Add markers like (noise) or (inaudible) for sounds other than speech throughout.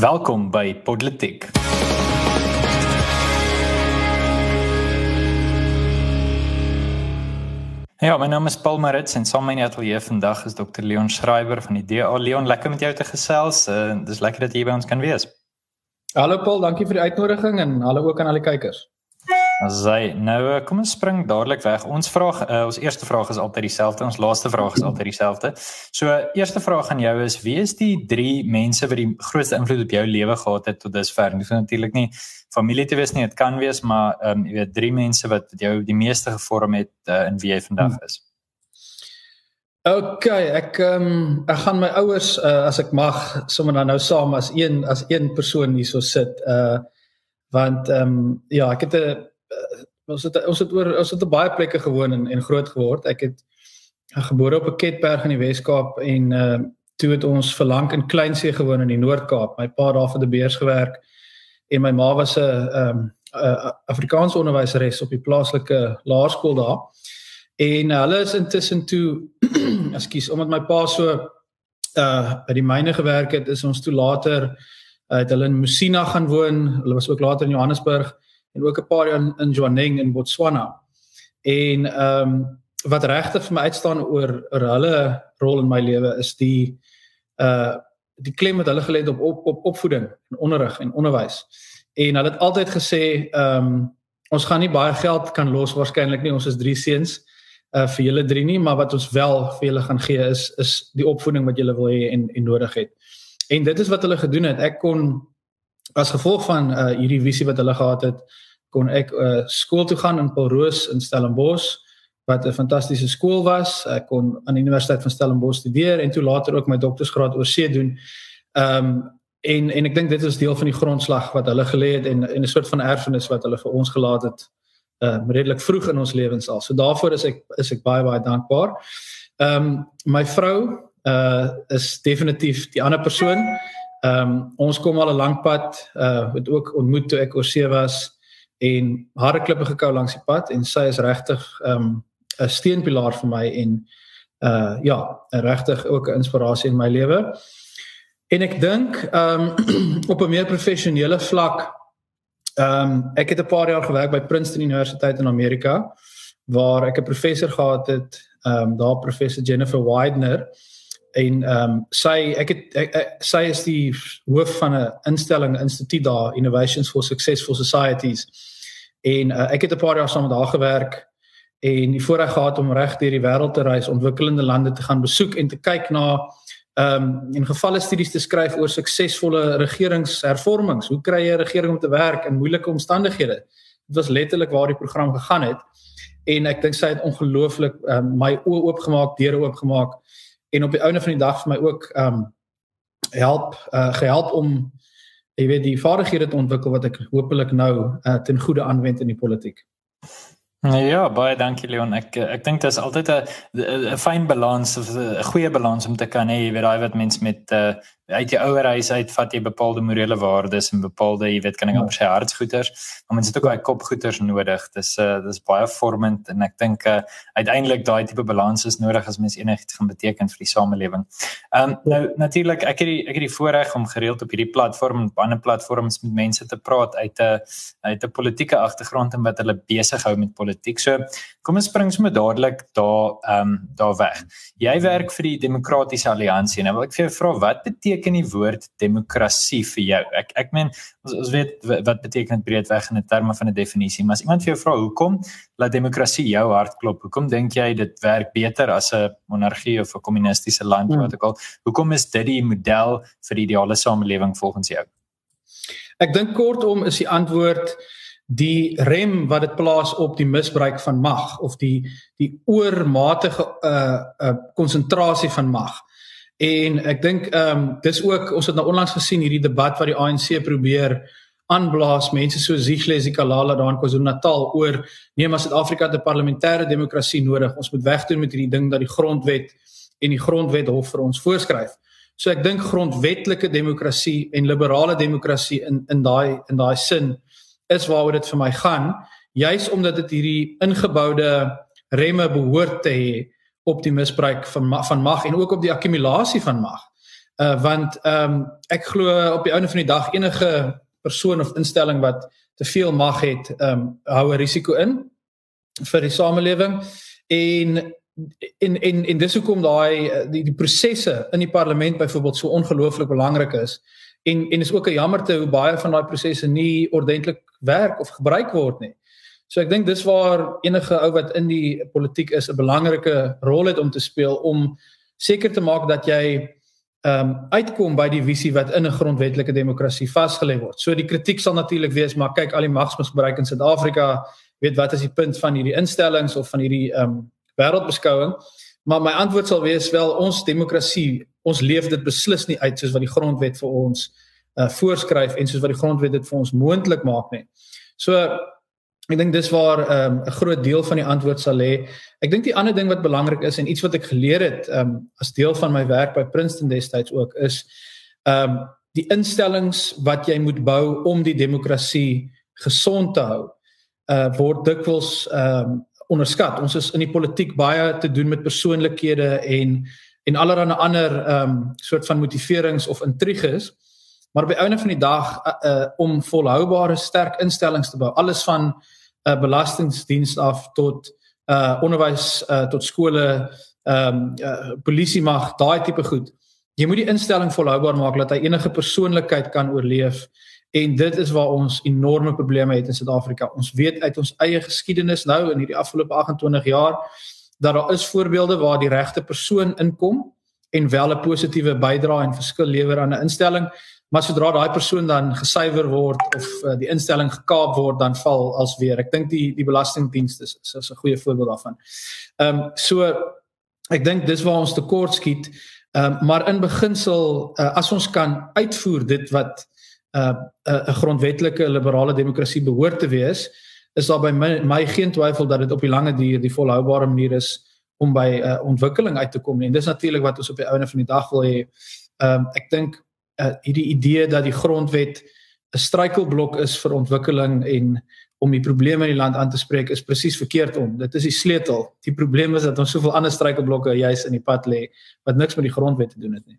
Welkom by Politiek. Ja, my naam is Paul Marits en saam met my in die ateljee vandag is Dr Leon Schreiber van die DA. Leon, lekker met jou te gesels. Uh, dis lekker dat jy by ons kan wees. Hallo Paul, dankie vir die uitnodiging en hallo ook aan al die kykers. Asai, nou eh, kom ons spring dadelik weg. Ons vraag, uh, ons eerste vraag is altyd dieselfde. Ons laaste vraag is altyd dieselfde. So, eerste vraag aan jou is: Wie is die drie mense wat die grootste invloed op jou lewe gehad het tot dusver? Dit hoef natuurlik nie familie te wees nie, dit kan wees, maar ehm um, jy weet drie mense wat jou die meeste gevorm het uh, in wie jy vandag is. OK, ek ehm um, ek gaan my ouers uh, as ek mag sommer dan nou saam as een as een persoon hierso sit. Uh want ehm um, ja, ek het 'n ons het ons het oor ons het op baie plekke gewoon en en groot geword. Ek het gebore op 'n Ketberg in die Wes-Kaap en uh toe het ons verlang in Kleinsee gewoon in die Noord-Kaap. My pa daar vir die beurs gewerk en my ma was 'n ehm um, 'n Afrikaanse onderwyseres op die plaaslike laerskool daar. En uh, hulle is intussen toe (clears throat) ekskuus omdat my pa so uh by die myne gewerk het, is ons toe later uh, het hulle in Musina gaan woon. Hulle was ook later in Johannesburg en ook 'n paar jaar in, in Johannesburg in Botswana. En ehm um, wat regtig vir my uitstaan oor oor hulle rol in my lewe is die uh die klem wat hulle gelê het op op op opvoeding en onderrig en onderwys. En hulle het altyd gesê ehm um, ons gaan nie baie geld kan los waarskynlik nie ons is drie seuns uh vir julle drie nie, maar wat ons wel vir julle gaan gee is is die opvoeding wat julle wil hê en en nodig het. En dit is wat hulle gedoen het. Ek kon as gevolg van uh hierdie visie wat hulle gehad het kon ek uh skool toe gaan in Paulroos in Stellenbosch wat 'n fantastiese skool was. Ek kon aan die Universiteit van Stellenbosch studeer en toe later ook my doktorsgraad oor see doen. Um en en ek dink dit is deel van die grondslag wat hulle gelê het en en 'n soort van erfenis wat hulle vir ons gelaat het uh redelik vroeg in ons lewens al. So daarvoor is ek is ek baie baie dankbaar. Um my vrou uh is definitief die ander persoon. Ehm um, ons kom al 'n lank pad uh het ook ontmoet toe ek oor see was en harde klippe gekou langs die pad en sy is regtig ehm um, 'n steunpilaar vir my en uh ja, regtig ook 'n inspirasie in my lewe. En ek dink ehm um, (clears throat) op 'n meer professionele vlak ehm um, ek het 'n paar jaar gewerk by Princeton Universiteit in Amerika waar ek 'n professor gehad het, ehm um, daar professor Jennifer Widener en ehm um, sy ek het ek, ek, sy is die hoof van 'n instelling instituut daar Innovations for Successful Societies. En uh, ek het 'n paar jaar saam met haar gewerk en die voorreg gehad om reg deur die wêreld te reis ontwikkelende lande te gaan besoek en te kyk na ehm um, in gevalle studies te skryf oor suksesvolle regeringshervormings. Hoe kry jy 'n regering om te werk in moeilike omstandighede? Dit was letterlik waar die program gegaan het. En ek dink sy het ongelooflik um, my oë oopgemaak deure oopgemaak en op die einde van die dag vir my ook ehm um, help uh, gehelp om jy weet die vaardighede te ontwikkel wat ek hopelik nou uh, ten goeie aanwend in die politiek. Ja, baie dankie Leon. Ek ek dink dit is altyd 'n 'n fyn balans of 'n goeie balans om te kan hê, jy weet daai wat mens met uh, uit jou ouer huis uit vat jy bepaalde morele waardes en bepaalde jy weet kan ek amper sê hartsgoeders maar mens het ook baie kopgoeders nodig dis uh, dis baie vormend en ek dink uh, uiteindelik daai tipe balans is nodig as mens enigiets gaan beteken vir die samelewing. Ehm um, nou natuurlik ek het die ek het die voorreg om gereeld op hierdie platform en ander platforms met mense te praat uit 'n uit 'n politieke agtergrond en wat hulle besig hou met politiek. So kom ons spring sommer dadelik daar ehm um, daar weg. Jy werk vir die Demokratiese Alliansie. Nou wil ek vir jou vra wat beteken die woord demokrasie vir jou? Ek ek meen ons, ons weet wat beteken dit breedweg in terme van 'n definisie, maar as iemand vir jou vra hoekom laat demokrasie jou hart klop? Hoekom dink jy dit werk beter as 'n monargie of 'n kommunistiese land hmm. wat ook al? Hoekom is dit die model vir die ideale samelewing volgens jou? Ek dink kortom is die antwoord die rem wat dit plaas op die misbruik van mag of die die oormatige uh uh konsentrasie van mag. En ek dink ehm um, dis ook ons het nou onlangs gesien hierdie debat wat die ANC probeer aanblaas mense so Zihle Zikalala daar in KwaZulu-Natal oor nee maar Suid-Afrika het 'n parlementêre demokrasie nodig. Ons moet wegdoen met hierdie ding dat die grondwet en die grondwet hof vir ons voorskryf. So ek dink grondwetlike demokrasie en liberale demokrasie in in daai in daai sin is waaroor dit vir my gaan, juis omdat dit hierdie ingeboude remme behoort te hê op die misbruik van van mag en ook op die akkumulasie van mag. Uh want ehm um, ek glo op die einde van die dag enige persoon of instelling wat te veel mag het, ehm um, hou 'n risiko in vir die samelewing en en en en dis hoekom daai die die prosesse in die parlement byvoorbeeld so ongelooflik belangrik is en en is ook 'n jammerte hoe baie van daai prosesse nie ordentlik werk of gebruik word nie. So ek dink dis waar enige ou wat in die politiek is 'n belangrike rol het om te speel om seker te maak dat jy ehm um, uitkom by die visie wat in 'n grondwetlike demokrasie vasgelê word. So die kritiek sal natuurlik wees maar kyk al die magsmisbruik in Suid-Afrika, weet wat is die punt van hierdie instellings of van hierdie ehm um, wêreldbeskouing? Maar my antwoord sal wees wel ons demokrasie, ons leef dit beslis nie uit soos wat die grondwet vir ons uh voorskryf en soos wat die grondwet dit vir ons moontlik maak nie. So ek dink dis waar ehm, 'n um, groot deel van die antwoord sal lê. Ek dink die ander ding wat belangrik is en iets wat ek geleer het um as deel van my werk by Princeton destyds ook is um die instellings wat jy moet bou om die demokrasie gesond te hou uh word dikwels um onderskat. Ons is in die politiek baie te doen met persoonlikhede en en allerlei ander ehm um, soort van motiverings of intriges. Maar die einde van die dag uh, om volhoubare sterk instellings te bou, alles van 'n uh, belastingdiens af tot uh onderwys uh tot skole, ehm um, uh, polisie mag, daai tipe goed. Jy moet die instelling volhoubaar maak dat hy enige persoonlikheid kan oorleef En dit is waar ons enorme probleme het in Suid-Afrika. Ons weet uit ons eie geskiedenis nou in hierdie afgelope 28 jaar dat daar is voorbeelde waar die regte persoon inkom en wel 'n positiewe bydrae en verskil lewer aan 'n instelling, maar sodra daai persoon dan gesuiwer word of uh, die instelling gekaap word, dan val als weer. Ek dink die die belastingdienste is is 'n goeie voorbeeld daarvan. Ehm um, so ek dink dis waar ons tekort skiet. Ehm um, maar in beginsel uh, as ons kan uitvoer dit wat 'n uh, 'n uh, grondwetlike liberale demokrasie behoort te wees, is daar by my, my geen twyfel dat dit op die lange duur die volhoubare manier is om by uh, ontwikkeling uit te kom. En dis natuurlik wat ons op die einde van die dag wil hê. Ehm um, ek dink uh, hierdie idee dat die grondwet 'n struikelblok is vir ontwikkeling en om die probleme in die land aan te spreek is presies verkeerd om. Dit is die sleutel. Die probleem is dat ons soveel ander struikelblokke juis in die pad lê wat niks met die grondwet te doen het nie.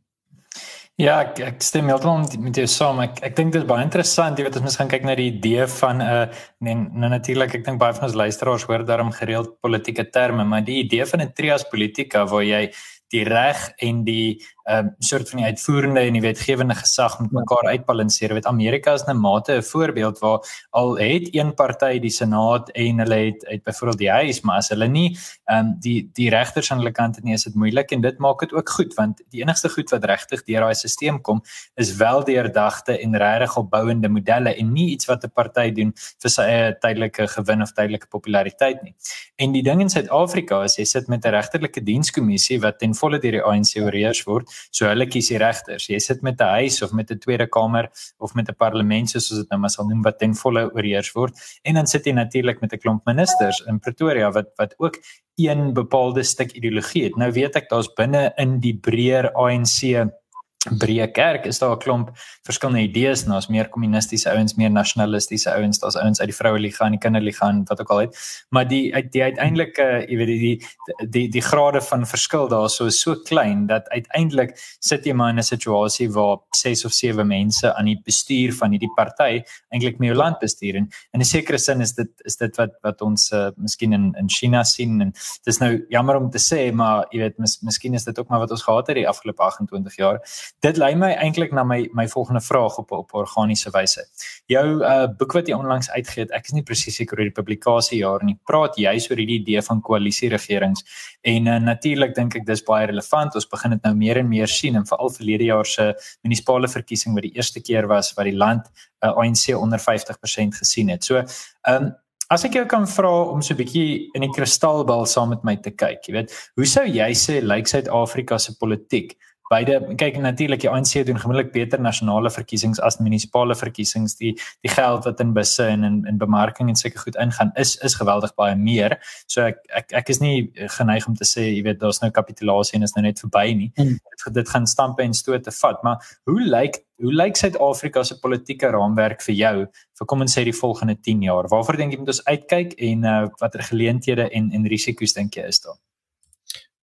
Ja, ek, ek stem heeltemal met jou saam. Ek ek dink dit is baie interessant, jy weet as mens gaan kyk na die idee van 'n uh, nee, nou natuurlik ek dink baie van ons luisteraars hoor daarom gereeld politieke terme, maar die idee van 'n trias politika waar jy die reg en die ehm um, soort van die uitvoerende en die wetgewende gesag met mekaar uitbalanseer. Weet Amerika is 'n mate 'n voorbeeld waar al het een party die senaat en hulle het uit byvoorbeeld die huis, maar as hulle nie ehm um, die die regters aan hulle kant het nie, is dit moeilik en dit maak dit ook goed want die enigste goed wat regtig deur daai stelsel kom is wel deurdagte en regtig opbouende modelle en nie iets wat 'n party doen vir sy eie tydelike gewin of tydelike populariteit nie. En die ding in Suid-Afrika is jy sit met 'n regterlike dienskommissie wat ten volle deur die ANC oorheers word So hulle kies die regters. Jy sit met 'n huis of met 'n tweede kamer of met 'n parlement soos dit nou maar sal noem wat ten volle oorheers word. En dan sit jy natuurlik met 'n klomp ministers in Pretoria wat wat ook een bepaalde stuk ideologie het. Nou weet ek daar's binne in die breër ANC breë kerk is daar 'n klomp verskillende idees, daar's meer kommunistiese ouens, meer nasionalistiese ouens, daar's ouens uit die vroue liga en die kinderliga en wat ook al het. Maar die uit die uiteindelike, jy weet die die die die grade van verskil daar so is so klein dat uiteindelik sit jy maar in 'n situasie waar 6 of 7 mense aan die bestuur van hierdie party eintlik meer land bestuur en in 'n sekere sin is dit is dit wat wat ons uh, miskien in in China sien en dis nou jammer om te sê, maar jy weet mis, miskien is dit ook maar wat ons gehad het die afgelope 28 jaar dit lei my eintlik na my my volgende vraag op op organiese wyse. Jou uh boek wat jy onlangs uitgegee het, ek is nie presies seker oor die publikasiejaar nie. Praat juis oor hierdie idee van koalisieregerings en uh, natuurlik dink ek dis baie relevant. Ons begin dit nou meer en meer sien en veral verlede jaar se munisipale verkiesing wat die eerste keer was wat die land uh, ANC onder 50% gesien het. So, um, As ek jou kan vra om so 'n bietjie in die kristalbal saam met my te kyk, jy weet, hoe sou jy sê lyk Suid-Afrika se politiek beide kyk natuurlik die ANC doen gewoonlik beter nasionale verkiesings as munisipale verkiesings. Die die geld wat in busse en in in bemarking en seker goed ingaan is is geweldig baie meer. So ek ek ek is nie geneig om te sê jy weet daar's nou kapitulasie en is nou net verby nie. Hmm. dit gaan stampe en stote vat maar hoe lyk hoe lyk Suid-Afrika se politieke raamwerk vir jou? Vir kom ons sê die volgende 10 jaar waarvoor dink jy moet ons uitkyk en uh, watter geleenthede en en risiko's dink jy is daar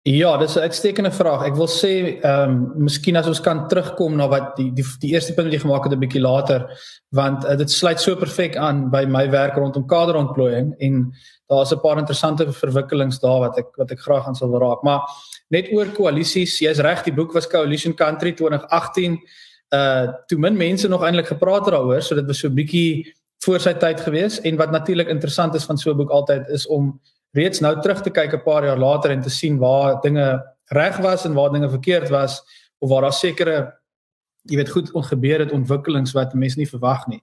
Ja, dis 'n uitstekende vraag. Ek wil sê ehm um, miskien as ons kan terugkom na wat die die die eerste punt wat jy gemaak het 'n bietjie later, want uh, dit sluit so perfek aan by my werk rondom kaderontplooiing en daar's 'n paar interessante verwikkelings daar wat ek wat ek graag aan sal raak. Maar net oor koalisies, jy's reg, die boek was Coalition Country 2018. Uh toe min mense nog eintlik gepraat daaroor, so dit was so 'n bietjie voor sy tyd gewees en wat natuurlik interessant is van so 'n boek altyd is om reeds nou terug te kyk 'n paar jaar later en te sien waar dinge reg was en waar dinge verkeerd was of waar daar sekere jy weet goed ongebeur het ontwikkelings wat mense nie verwag nie.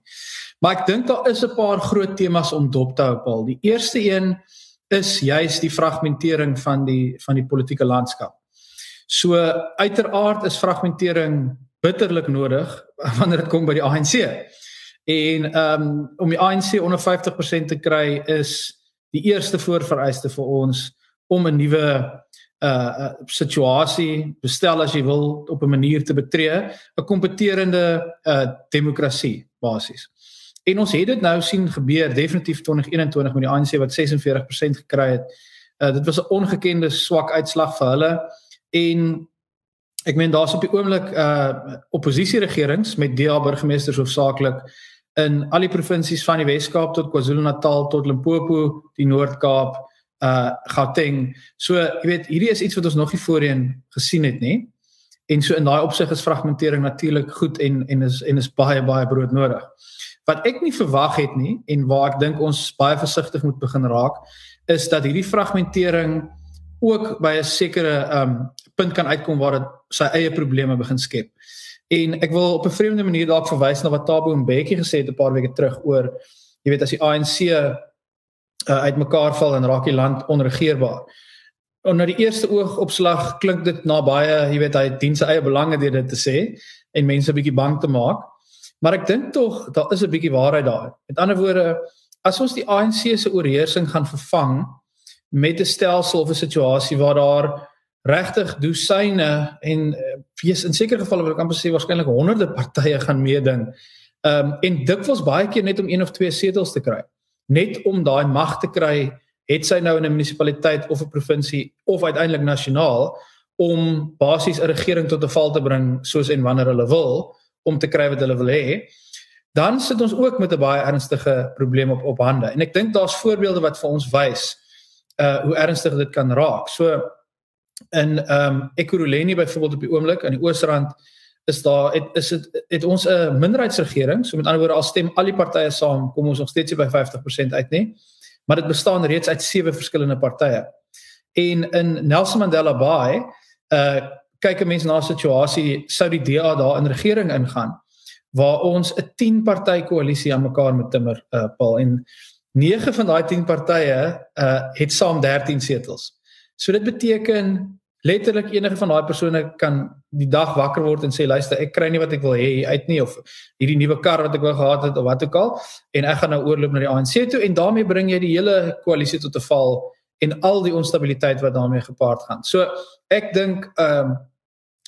Maar ek dink daar is 'n paar groot temas om dop te hou Paul. Die eerste een is juis die fragmentering van die van die politieke landskap. So uiteraard is fragmentering bitterlik nodig (laughs) wanneer dit kom by die ANC. En ehm um, om die ANC onder 50% te kry is die eerste voorvereiste vir ons om 'n nuwe uh situasie bestel as jy wil op 'n manier te betree, 'n kompeterende uh demokrasie basies. En ons het dit nou sien gebeur definitief 2021 met die ANC wat 46% gekry het. Uh dit was 'n ongekende swak uitslag vir hulle en ek meen daar's op die oomblik uh oppositieregerings met DA burgemeesters hoofsaaklik in al die provinsies van die Wes-Kaap tot KwaZulu-Natal tot Limpopo, die Noord-Kaap, uh Gauteng. So, jy weet, hierdie is iets wat ons nog nie voorheen gesien het nie. En so in daai opsig is fragmentering natuurlik goed en en is en is baie baie broodnodig. Wat ek nie verwag het nie en waar ek dink ons baie versigtig moet begin raak, is dat hierdie fragmentering ook by 'n sekere um punt kan uitkom waar dit sy eie probleme begin skep. En ek wil op 'n vreemde manier dalk verwys na wat Tabo Mbeki gesê het 'n paar weke terug oor jy weet as die ANC uh, uitmekaar val en raak die land onregeerbaar. En na die eerste oogopslag klink dit na baie, jy weet hy dien sy eie belange deur dit te sê en mense 'n bietjie bang te maak. Maar ek dink tog daar is 'n bietjie waarheid daar. Met ander woorde, as ons die ANC se oorheersing gaan vervang met 'n stelsel of 'n situasie waar daar regtig dosyne en uh, fees in sekere gevalle wil ek amper sê waarskynlik honderde partye gaan meeding. Ehm um, en dikwels baie keer net om een of twee setels te kry. Net om daai mag te kry, het sy nou in 'n munisipaliteit of 'n provinsie of uiteindelik nasionaal om basies 'n regering tot 'n val te bring soos en wanneer hulle wil om te kry wat hulle wil hê. Dan sit ons ook met 'n baie ernstige probleem op op hande. En ek dink daar's voorbeelde wat vir ons wys uh hoe ernstig dit kan raak. So in ehm um, Ekurhuleni byvoorbeeld op die oomblik aan die Oosrand is daar het, is dit het, het ons 'n minderheidsregering. So met ander woorde al stem al die partye saam kom ons nog steeds by 50% uit nê maar dit bestaan reeds uit sewe verskillende partye en in Nelson Mandela Bay uh kyk 'n mens na 'n situasie sou die DA daar in regering ingaan? Waar ons 'n 10 party koalisie aan mekaar met timmer uh Paul. En 9 van daai 10 partye uh het saam 13 setels So dit beteken letterlik enige van daai persone kan die dag wakker word en sê luister ek kry nie wat ek wil hê uit nie of hierdie nuwe kar wat ek wou gehad het of wat ook al en ek gaan nou oorloop na die ANC toe en daarmee bring jy die hele koalisie tot 'n val en al die onstabiliteit wat daarmee gepaard gaan. So ek dink ehm um,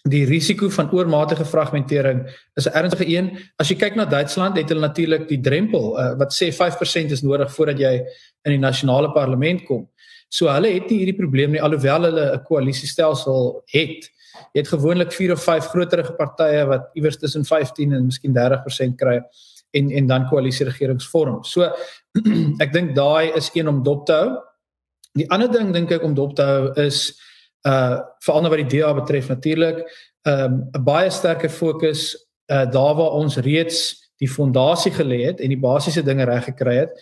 die risiko van oormatige fragmentering is 'n ernstige een. As jy kyk na Duitsland, het hulle natuurlik die drempel uh, wat sê 5% is nodig voordat jy in die nasionale parlement kom. So hulle het nie hierdie probleem nie alhoewel hulle 'n koalisiestelsel het. Jy het gewoonlik 4 of 5 groterige partye wat iewers tussen 15 en miskien 30% kry en en dan koalisieregerings vorm. So (clears throat) ek dink daai is een om dop te hou. Die ander ding dink ek om dop te hou is uh veral nou wat die DA betref natuurlik um 'n baie sterker fokus uh daar waar ons reeds die fondasie gelê het en die basiese dinge reg gekry het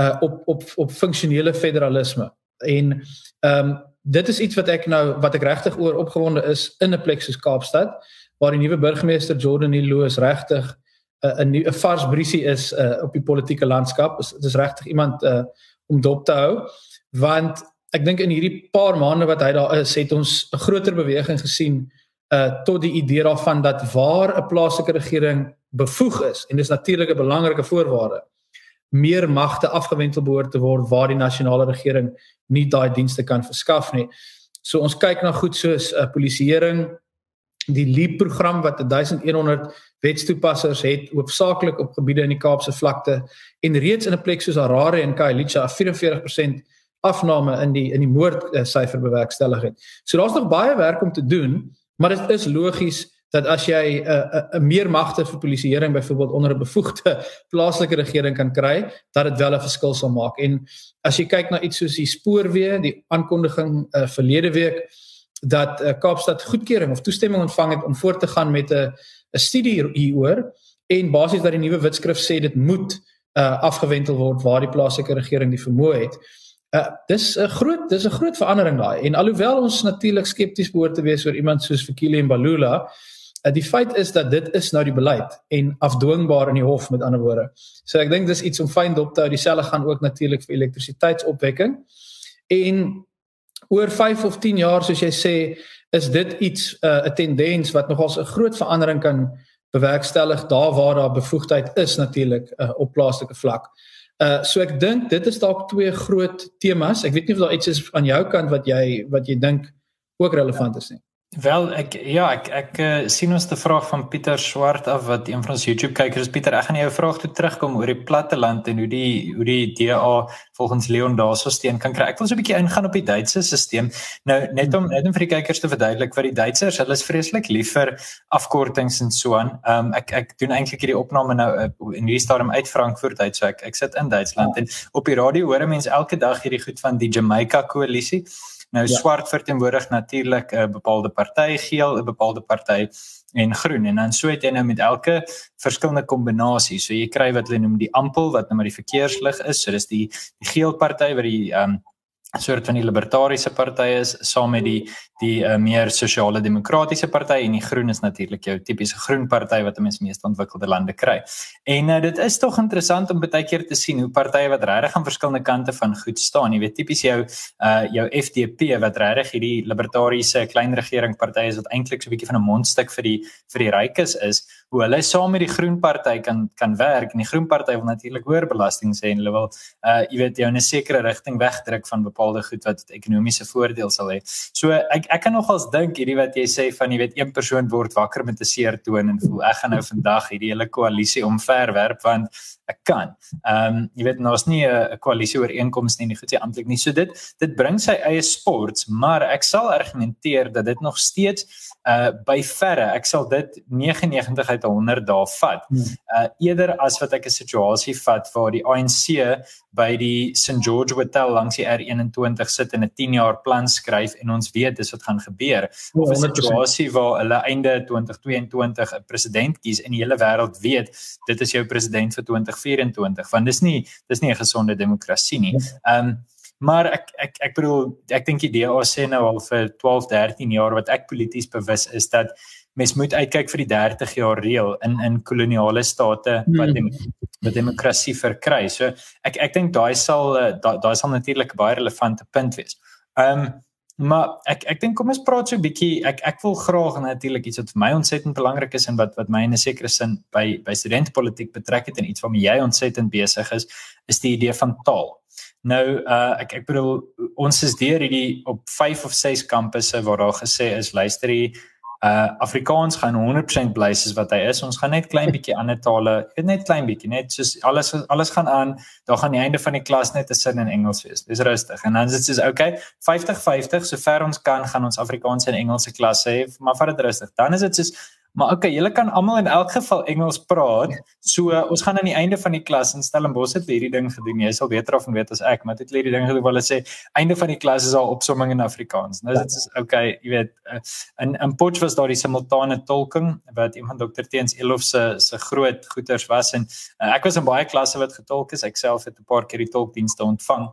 uh op op op funksionele federalisme en ehm um, dit is iets wat ek nou wat ek regtig oor opgewonde is in 'n plek soos Kaapstad waar die nuwe burgemeester Jordan Loos regtig 'n uh, 'n vars briesie is uh, op die politieke landskap. Dit is regtig iemand uh, om dop te hou want ek dink in hierdie paar maande wat hy daar is, het ons 'n groter beweging gesien uh tot die idee daarvan dat waar 'n plaaslike regering bevoeg is en dis natuurlik 'n belangrike voorwaarde meer magte afgewendel behoort te word waar die nasionale regering nie daai dienste kan verskaf nie. So ons kyk na goed soos 'n uh, polisieering, die LEAP program wat 1100 wetstoepassers het hoofsaaklik op gebiede in die Kaapse vlakte en reeds in 'n plek soos Harare en Khayelitsha 44% afname in die in die moord syfer bewerkstellig het. So daar's nog baie werk om te doen, maar dit is logies dat as jy 'n uh, 'n uh, meer magte vir polisieering byvoorbeeld onder 'n bevoegde (laughs) plaaslike regering kan kry, dat dit wel 'n verskil sal maak. En as jy kyk na iets soos die spoorweë, die aankondiging uh, verlede week dat uh, Kaapstad goedkeuring of toestemming ontvang het om voort te gaan met 'n 'n studie hieroor en basies dat die nuwe wetskrif sê dit moet uh, afgewentel word waar die plaaslike regering die vermoë het. Uh, dis 'n groot dis 'n groot verandering daai en alhoewel ons natuurlik skepties behoort te wees oor iemand soos Fikile Mbalula, die feit is dat dit is nou die beleid en afdwingbaar in die hof met ander woorde. So ek dink dis iets om fyn dop te hou. Dieselfde gaan ook natuurlik vir elektrisiteitsopwekking. En oor 5 of 10 jaar soos jy sê, is dit iets uh, 'n uh, tendens wat nogals 'n groot verandering kan bewerkstellig daar waar daar bevoegdheid is natuurlik uh, op plaaslike vlak. Uh so ek dink dit is dalk twee groot temas. Ek weet nie of daar iets is aan jou kant wat jy wat jy dink ook relevant is nie. Wel ek ja ek ek uh, sien ons te vraag van Pieter Swart af wat een van ons YouTube kykers Pieter ek gaan jou vraag toe terugkom oor die platte land en hoe die hoe die DA volgens Leon daarso steen kan kry. Ek wil so 'n bietjie ingaan op die Duitse stelsel. Nou net om net om vir die kykers te verduidelik wat die Duitsers, hulle is vreeslik lief vir afkortings en so aan. Um ek ek doen eintlik hierdie opname nou uh, in hierdie stadium uit Frankfurt uit so ek ek sit in Duitsland en op die radio hoor mense elke dag hierdie goed van die Jamaica koalisie. Nou ja. swart verteenwoordig natuurlik 'n bepaalde party, geel 'n bepaalde party en groen en dan so het jy nou met elke verskillende kombinasie. So jy kry wat hulle noem die ampel wat nou maar die verkeerslig is. So dis die die geel party wat die ehm um, soort van die libertariese party is saam met die die uh, meer sosiale demokratiese party en die groen is natuurlik jou tipiese groen party wat mense meeste ontwikkelde lande kry. En uh, dit is tog interessant om baie keer te sien hoe partye wat regtig aan verskillende kante van goed staan. Jy weet tipies jou uh jou FDP wat regtig hierdie libertariese klein regering party is wat eintlik so 'n bietjie van 'n mondstuk vir die vir die rykes is, hoe hulle saam met die groen party kan kan werk en die groen party wil natuurlik hoër belasting sê en hulle wil uh jy weet jou in 'n sekere rigting wegdruk van bepaalde goed wat ekonomiese voordeel sal hê. So ek ek kan nogals dink hierdie wat jy sê van jy weet een persoon word wakker met 'n seer toon en voel ek gaan nou vandag hierdie hele koalisie omverwerp want ek kan. Ehm um, jy weet nou is nie 'n koalisie ooreenkoms nie, goed sê amptelik nie. So dit dit bring sy eie sports, maar ek sal argumenteer dat dit nog steeds uh by verre ek sal dit 99 uit 100 dae vat. Uh eerder as wat ek 'n situasie vat waar die ANC by die St George Hotel langs die R21 sit en 'n 10 jaar plan skryf en ons weet dis wat gaan gebeur. Of 'n situasie waar hulle einde 2022 'n president kies en die hele wêreld weet dit is jou president vir 2024 want dis nie dis nie 'n gesonde demokrasie nie. Ehm um, maar ek ek ek bedoel ek dink die DA sê nou al vir 12 13 jaar wat ek polities bewus is dat mens moet uitkyk vir die 30 jaar reël in in koloniale state wat hmm. dem, wat demokrasie verkry. So ek ek dink daai sal eh, daai da sal natuurlik 'n baie relevante punt wees. Ehm um, maar ek ek dink kom ons praat so 'n bietjie ek ek wil graag natuurlik iets wat vir my ontsettend belangrik is en wat wat my in 'n sekere sin by by studentpolitiek betrek het en iets waarmee jy ontsettend besig is is die idee van taal. Nou uh ek ek bedoel ons is deur hierdie op 5 of 6 kampusse waar daar gesê is luister hier uh Afrikaans gaan 100% bly soos wat hy is. Ons gaan net klein bietjie (laughs) ander tale, net klein bietjie, net soos alles alles gaan aan. Daar gaan die einde van die klas net 'n sin in Engels wees. Dis rustig. En dan is dit soos okay, 50-50, sover ons kan gaan ons Afrikaans en Engelse klasse hê, maar vat dit rustig. Dan is dit soos Maar okay, julle kan almal in elk geval Engels praat. So uh, ons gaan aan die einde van die klas in Stellenbosch het hierdie ding gedoen. Jy sal beter of weet as ek, maar dit het hierdie ding gedoen waar hulle sê einde van die klas is al opsomming in Afrikaans. Nou dit is okay, jy weet, uh, in in Potchefstroom was daar die simultane tolking wat iemand dokter Teens Elof se se groot goeters was en uh, ek was in baie klasse wat getolk is. Ek self het 'n paar keer die tolkdienste ontvang.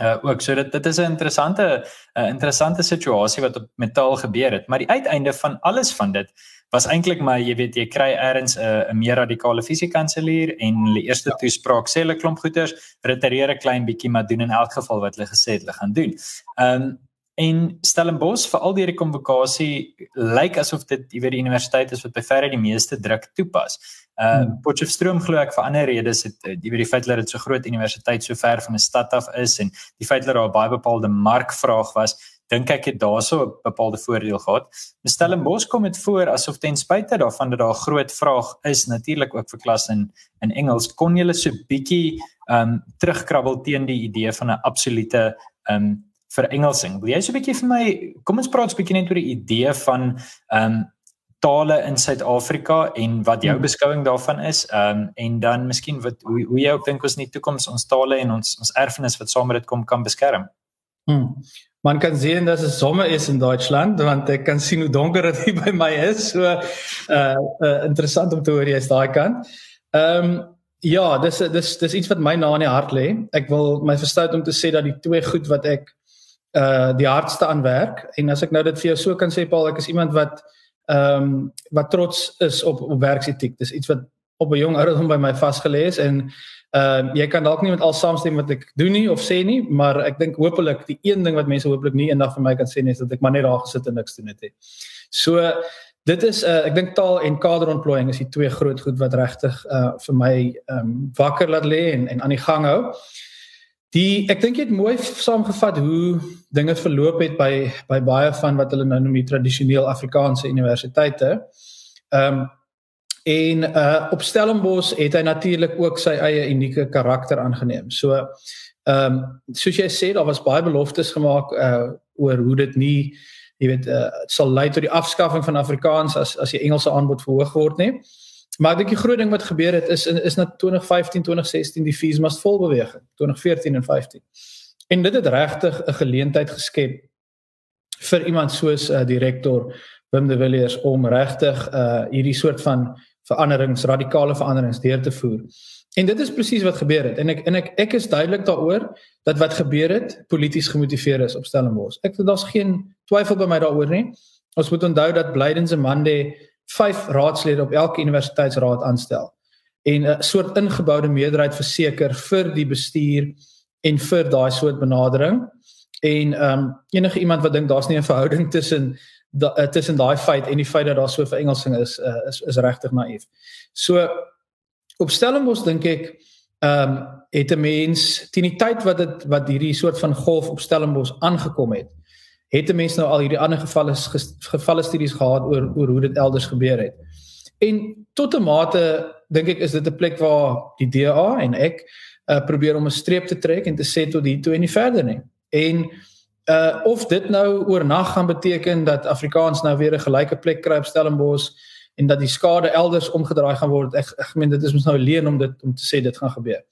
Uh ook so dit dit is 'n interessante 'n interessante situasie wat op metaal gebeur het, maar die uiteinde van alles van dit was eintlik maar jy weet jy kry eers 'n 'n meer radikale fisiekanselier en hulle eerste ja. toespraak sê hulle klomp goeters, retireer 'n klein bietjie maar doen in elk geval wat hulle gesê het hulle gaan doen. Um en Stellenbosch vir al die konvokasie lyk asof dit jy weet die universiteit is wat by verre die meeste druk toepas. Uh hmm. Potchefstroom glo ek vir ander redes het jy weet die feit dat dit so groot universiteit so ver van 'n stad af is en die feit dat daar 'n baie bepaalde markvraag was dink ek het daarso 'n bepaalde voordeel gehad. Stellenbosch kom dit voor asof ten spyte daarvan dat daar 'n groot vraag is natuurlik ook vir klas in in Engels kon jy so bietjie um terugkrabbel teen die idee van 'n absolute ehm um, vir Engelsing. Wil jy so 'n bietjie vir my kom ons praat 'n bietjie net oor die idee van ehm um, tale in Suid-Afrika en wat jou hmm. beskouing daarvan is. Ehm um, en dan miskien wat hoe hoe jy ook dink ons in die toekoms ons tale en ons ons erfenis wat saam met dit kom kan beskerm. Hmm. Man kan sien dat es sommer is in Deutschland want ek kan sien hoe donker dit (laughs) by my is. So uh, uh interessant om te hoor jy is daai kant. Ehm um, ja, dis dis dis iets wat my na in die hart lê. Ek wil my verstout om te sê dat die twee goed wat ek uh die hardste aan werk en as ek nou dit vir jou so kan sê Paul, ek is iemand wat ehm um, wat trots is op op werksetiek. Dis iets wat op 'n jong ouderdom by my vasgelê is en ehm uh, jy kan dalk nie met al saamstem wat ek doen nie of sê nie, maar ek dink hopelik die een ding wat mense hopelik nie eendag vir my kan sê nie is dat ek maar net daar gesit en niks doen het nie. So dit is uh, ek dink taal en kaderontplooiing is die twee groot goed wat regtig uh vir my ehm um, wakker laat lê en en aan die gang hou. Die ek dink jy het mooi saamgevat hoe dinge verloop het by by baie van wat hulle nou noem die tradisioneel Afrikaanse universiteite. Ehm um, en uh op Stellenbosch het hy natuurlik ook sy eie unieke karakter aangeneem. So ehm um, soos jy sê, daar was baie beloftes gemaak uh oor hoe dit nie jy weet uh sal lei tot die afskaffing van Afrikaans as as die Engelse aanbod verhoog word nie. Maar ek dink die groot ding wat gebeur het is is na 2015, 2016 die fees must vol beweging, 2014 en 15. En dit het regtig 'n geleentheid geskep vir iemand soos uh, direkteur Wim de Villiers om regtig uh hierdie soort van veranderings, radikale veranderings deur te voer. En dit is presies wat gebeur het. En ek en ek ek is duidelik daaroor dat wat gebeur het polities gemotiveer is op Stellenbosch. Ek daar's geen twyfel by my daaroor nie. Ons moet onthou dat Blyden se Mande vyf raadslede op elke universiteitsraad aanstel en 'n soort ingeboude meerderheid verseker vir die bestuur en vir daai soort benadering en ehm um, enige iemand wat dink daar's nie 'n verhouding tussen da, uh, tussen daai feit en die feit dat daar so vir Engelsing is uh, is is regtig naïef. So op Stellenbosch dink ek ehm um, het 'n mens teen die tyd wat dit wat hierdie soort van golf op Stellenbosch aangekom het het 'n mens nou al hierdie ander gevalle gevalle studies gehad oor oor hoe dit elders gebeur het. En tot 'n mate dink ek is dit 'n plek waar die DA en ek uh, probeer om 'n streep te trek en te sê tot hier toe en nie verder nie. En uh of dit nou oornag gaan beteken dat Afrikaans nou weer 'n gelyke plek kry op Stellenbosch en dat die skade elders omgedraai gaan word. Ek ek meen dit is mos nou leen om dit om te sê dit gaan gebeur.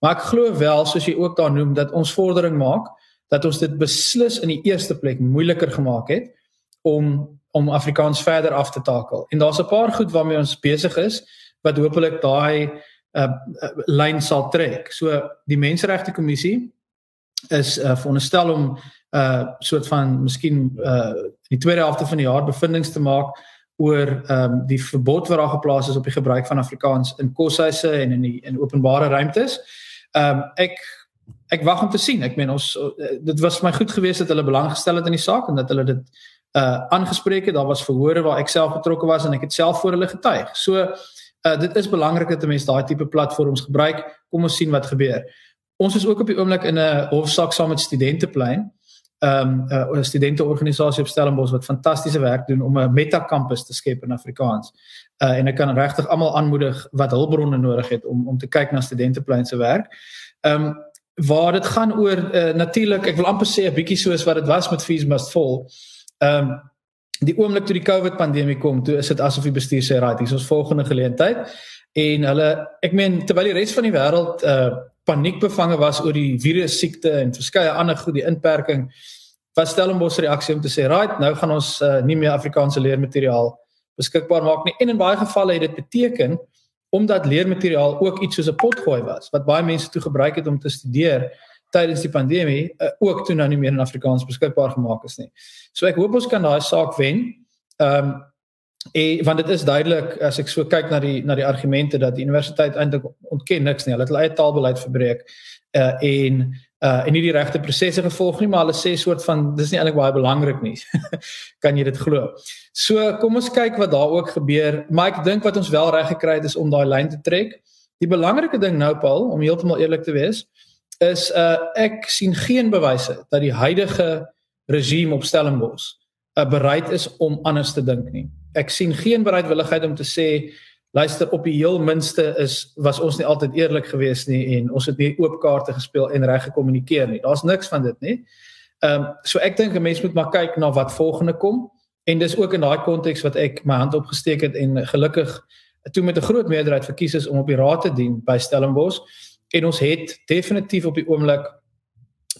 Maar ek glo wel soos jy ook daar noem dat ons vordering maak dat ons dit beslis in die eerste plek moeiliker gemaak het om om Afrikaans verder af te takel. En daar's 'n paar goed waarmee ons besig is wat hopelik daai uh, uh lyn sal trek. So die Menseregte Kommissie is uh veronderstel om uh soort van miskien uh die tweede helfte van die jaar bevindinge te maak oor ehm um, die verbod wat daar geplaas is op die gebruik van Afrikaans in koshuise en in die in openbare ruimtes. Ehm um, ek ek wag om te sien. Ek meen ons uh, dit was vir my goed geweest dat hulle belang gestel het in die saak en dat hulle dit uh aangespreek het. Daar was verhore waar ek self betrokke was en ek het self voor hulle getuig. So uh dit is belangrik dat mense daai tipe platforms gebruik. Kom ons sien wat gebeur. Ons is ook op die oomblik in 'n hofsaak saam met Studenteplein. Um 'n uh, studenteorganisasie op Stellenbosch wat fantastiese werk doen om 'n meta kampus te skep in Afrikaans. Uh en ek kan regtig almal aanmoedig wat hulpbronne nodig het om om te kyk na Studenteplein se werk. Um waar dit gaan oor uh, natuurlik ek wil amper sê 'n bietjie soos wat dit was met fees must fall. Ehm um, die oomblik toe die COVID pandemie kom, toe is dit asof die bestuur sê right, hier is ons volgende geleentheid en hulle ek meen terwyl die res van die wêreld uh paniekbevange was oor die virus siekte en verskeie ander goed die inperking was Stellenbosch reaksie om te sê right, nou gaan ons uh, nie meer Afrikaanse leermateriaal beskikbaar maak nie en in baie gevalle het dit beteken omdat leermateriaal ook iets soos 'n potgooi was wat baie mense toe gebruik het om te studeer tydens die pandemie uh, ook toe nou nie meer in Afrikaans beskikbaar gemaak is nie. So ek hoop ons kan daai saak wen. Ehm um, en want dit is duidelik as ek so kyk na die na die argumente dat die universiteit eintlik ontken niks nie. Hulle het hulle eie taalbeleid verbreek uh en uh en nie die regte prosesse gevolg nie maar hulle sê soort van dis nie eintlik baie belangrik nie. (laughs) kan jy dit glo? So kom ons kyk wat daar ook gebeur. Maar ek dink wat ons wel reg gekry het is om daai lyn te trek. Die belangrike ding nou Paul om heeltemal eerlik te wees is uh ek sien geen bewyse dat die huidige regime op Stellenbosch uh bereid is om anders te dink nie. Ek sien geen bereidwilligheid om te sê luister op die heel minste is was ons nie altyd eerlik geweest nie en ons het nie oop kaarte gespeel en reg gekommunikeer nie. Daar's niks van dit nie. Ehm um, so ek dink 'n mens moet maar kyk na wat volgende kom en dis ook in daai konteks wat ek my hand opgesteek het en gelukkig toe met 'n groot meerderheid verkies is om op die raad te dien by Stellenbosch en ons het definitief op die oomblik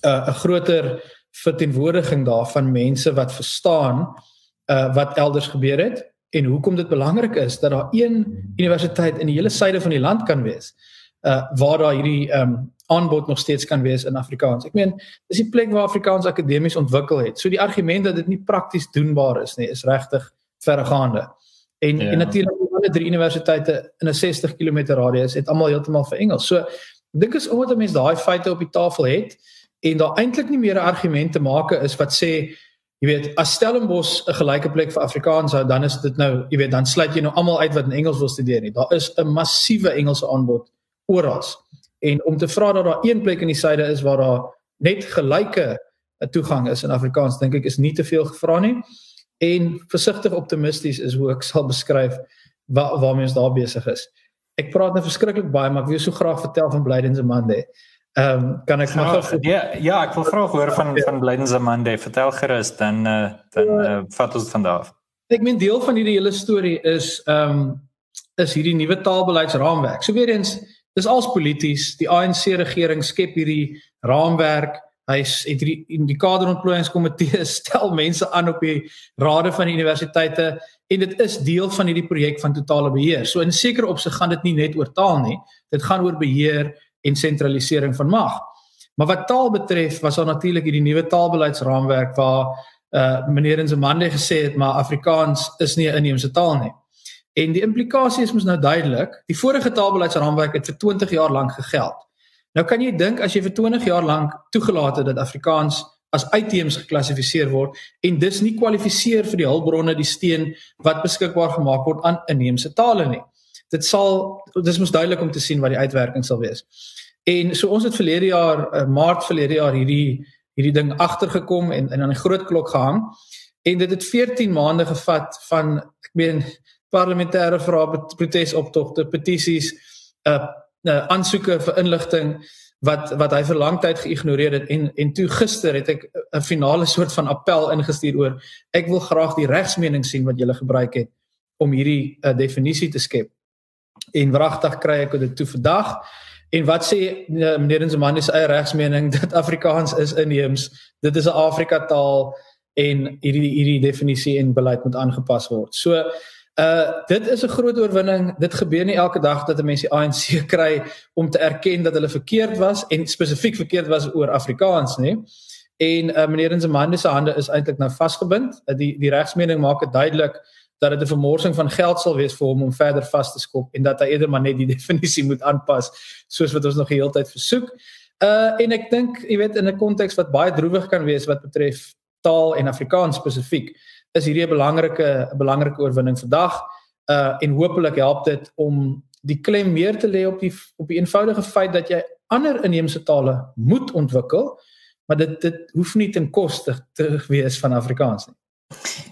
uh, 'n groter verteenwoordiging daarvan mense wat verstaan uh, wat elders gebeur het en hoekom dit belangrik is dat daar een universiteit in die hele suide van die land kan wees uh waar daar hierdie um aanbod nog steeds kan wees in Afrikaans. Ek meen, dis die plek waar Afrikaans akademies ontwikkel het. So die argument dat dit nie prakties doenbaar is nie, is regtig verregaande. En ja. en natuurlik alle drie universiteite in 'n 60 km radius het almal heeltemal vir Engels. So dink as omdat 'n mens daai feite op die tafel het en daar eintlik nie meer 'n argument te maak is wat sê jy weet as Stellenbosch 'n gelyke plek vir Afrikaans hou dan is dit nou jy weet dan sluit jy nou almal uit wat in Engels wil studeer nie. Daar is 'n massiewe Engelse aanbod oral. En om te vra dat daar een plek in die suide is waar daar net gelyke eh, toegang is in Afrikaans dink ek is nie te veel gevra nie. En versigtig optimisties is hoe ek (laughs) sal beskryf waar waarmee ons daar besig is. Ek praat nou verskriklik baie maar ek wil so graag vertel van Blydense Monday Ehm um, kan ek maar ja, ja ja ek wil vra hoor van van Blydens Monday vertel gerus dan uh, dan uh, vat ons van daar af. Ek meen deel van hierdie hele storie is ehm um, is hierdie nuwe taalbeleidsraamwerk. So weer eens dis als polities die ANC regering skep hierdie raamwerk. Hy's het hierdie in die kaderontplooiingskomitee (laughs) stel mense aan op die rade van die universiteite en dit is deel van hierdie projek van totale beheer. So in sekere opsig gaan dit nie net oor taal nie. Dit gaan oor beheer en sentralisering van mag. Maar wat taal betref, was daar natuurlik hierdie nuwe taalbeleidsraamwerk waar uh meneer Nzimande gesê het maar Afrikaans is nie 'n inheemse taal nie. En die implikasie is mos nou duidelik. Die vorige taalbeleidsraamwerk het vir 20 jaar lank gegeld. Nou kan jy dink as jy vir 20 jaar lank toegelaat het dat Afrikaans as uitheems geklassifiseer word en dis nie kwalifiseer vir die hulpbronne die steun wat beskikbaar gemaak word aan inheemse tale nie dit sal dis mos duidelik om te sien wat die uitwerking sal wees. En so ons het verlede jaar uh, Maart verlede jaar hierdie hierdie ding agtergekom en en aan die groot klok gehang en dit het 14 maande gevat van ek meen parlementêre vrae protesoptogte petisies 'n uh, uh, aansoeke vir inligting wat wat hy vir lang tyd geïgnoreer het en en toe gister het ek 'n finale soort van appel ingestuur oor ek wil graag die regsmening sien wat julle gebruik het om hierdie uh, definisie te skep en wragtig kry ek dit toe vandag. En wat sê uh, meneer Nzimande se eie regsmening (laughs) dat Afrikaans is inheems? Dit is 'n Afrika taal en hierdie hierdie definisie en beleid moet aangepas word. So uh dit is 'n groot oorwinning. Dit gebeur nie elke dag dat 'n mens die ANC (laughs) kry om te erken dat hulle verkeerd was en spesifiek verkeerd was oor Afrikaans, nê? En uh meneer Nzimande se hande is eintlik nou vasgebind. Uh, die die regsmening maak dit duidelik dat dit 'n vermorsing van geld sal wees vir hom om verder vas te skop en dat hy eerder maar net die (laughs) definisie moet aanpas soos wat ons nog die hele tyd versoek. Uh en ek dink, jy weet in 'n konteks wat baie droewig kan wees wat betref taal en Afrikaans spesifiek, is hierdie 'n belangrike 'n belangrike oorwinning vandag. Uh en hopelik help dit om die klem meer te lê op die op die eenvoudige feit dat jy ander inheemse tale moet ontwikkel, maar dit dit hoef nie ten koste te wees van Afrikaans nie.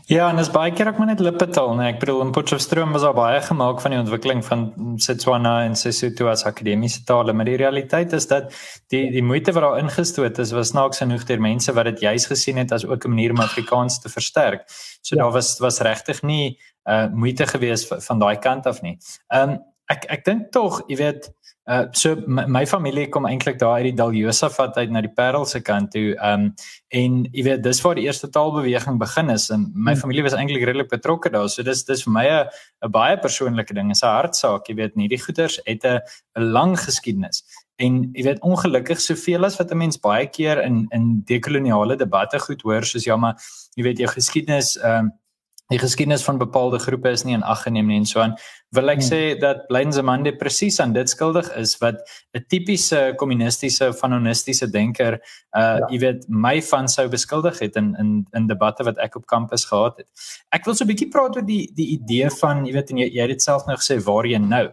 Ja, en dis baie keer ook maar net lippetaal, nee. Ek bedoel in Potchefstroom was daar baie gemaak van die ontwikkeling van Setswana en Sesotho as akademiese tale, maar die realiteit is dat die die moeite wat daar ingestoot is was snaaks genoeg deur mense wat dit juis gesien het as ook 'n manier om Afrikaans te versterk. So ja. daar was was regtig nie uh moeite gewees van, van daai kant af nie. Ehm um, ek ek dink tog, jy weet, Uh so my, my familie kom eintlik daar uit die Daljosafat uit na die Parel se kant toe. Um en jy weet dis waar die eerste taalbeweging begin is en my hmm. familie was eintlik redelik betrokke daar. So dis dis vir my 'n baie persoonlike ding. 'n hartsaak, jy weet, nie die goeters het 'n lang geskiedenis. En jy weet ongelukkig soveel as wat 'n mens baie keer in in dekoloniale debatte goed hoor soos ja maar jy weet jou geskiedenis um die geskiedenis van bepaalde groepe is nie in ag geneem nie en so aan wil ek hmm. sê dat Blynzemande presies aan dit skuldig is wat 'n tipiese kommunistiese fanonistiese denker uh ja. jy weet my van sou beskuldig het in in in debatte wat ek op kampus gehad het. Ek wil so 'n bietjie praat oor die die idee van jy weet en jy, jy het dit self nou gesê waarheen nou.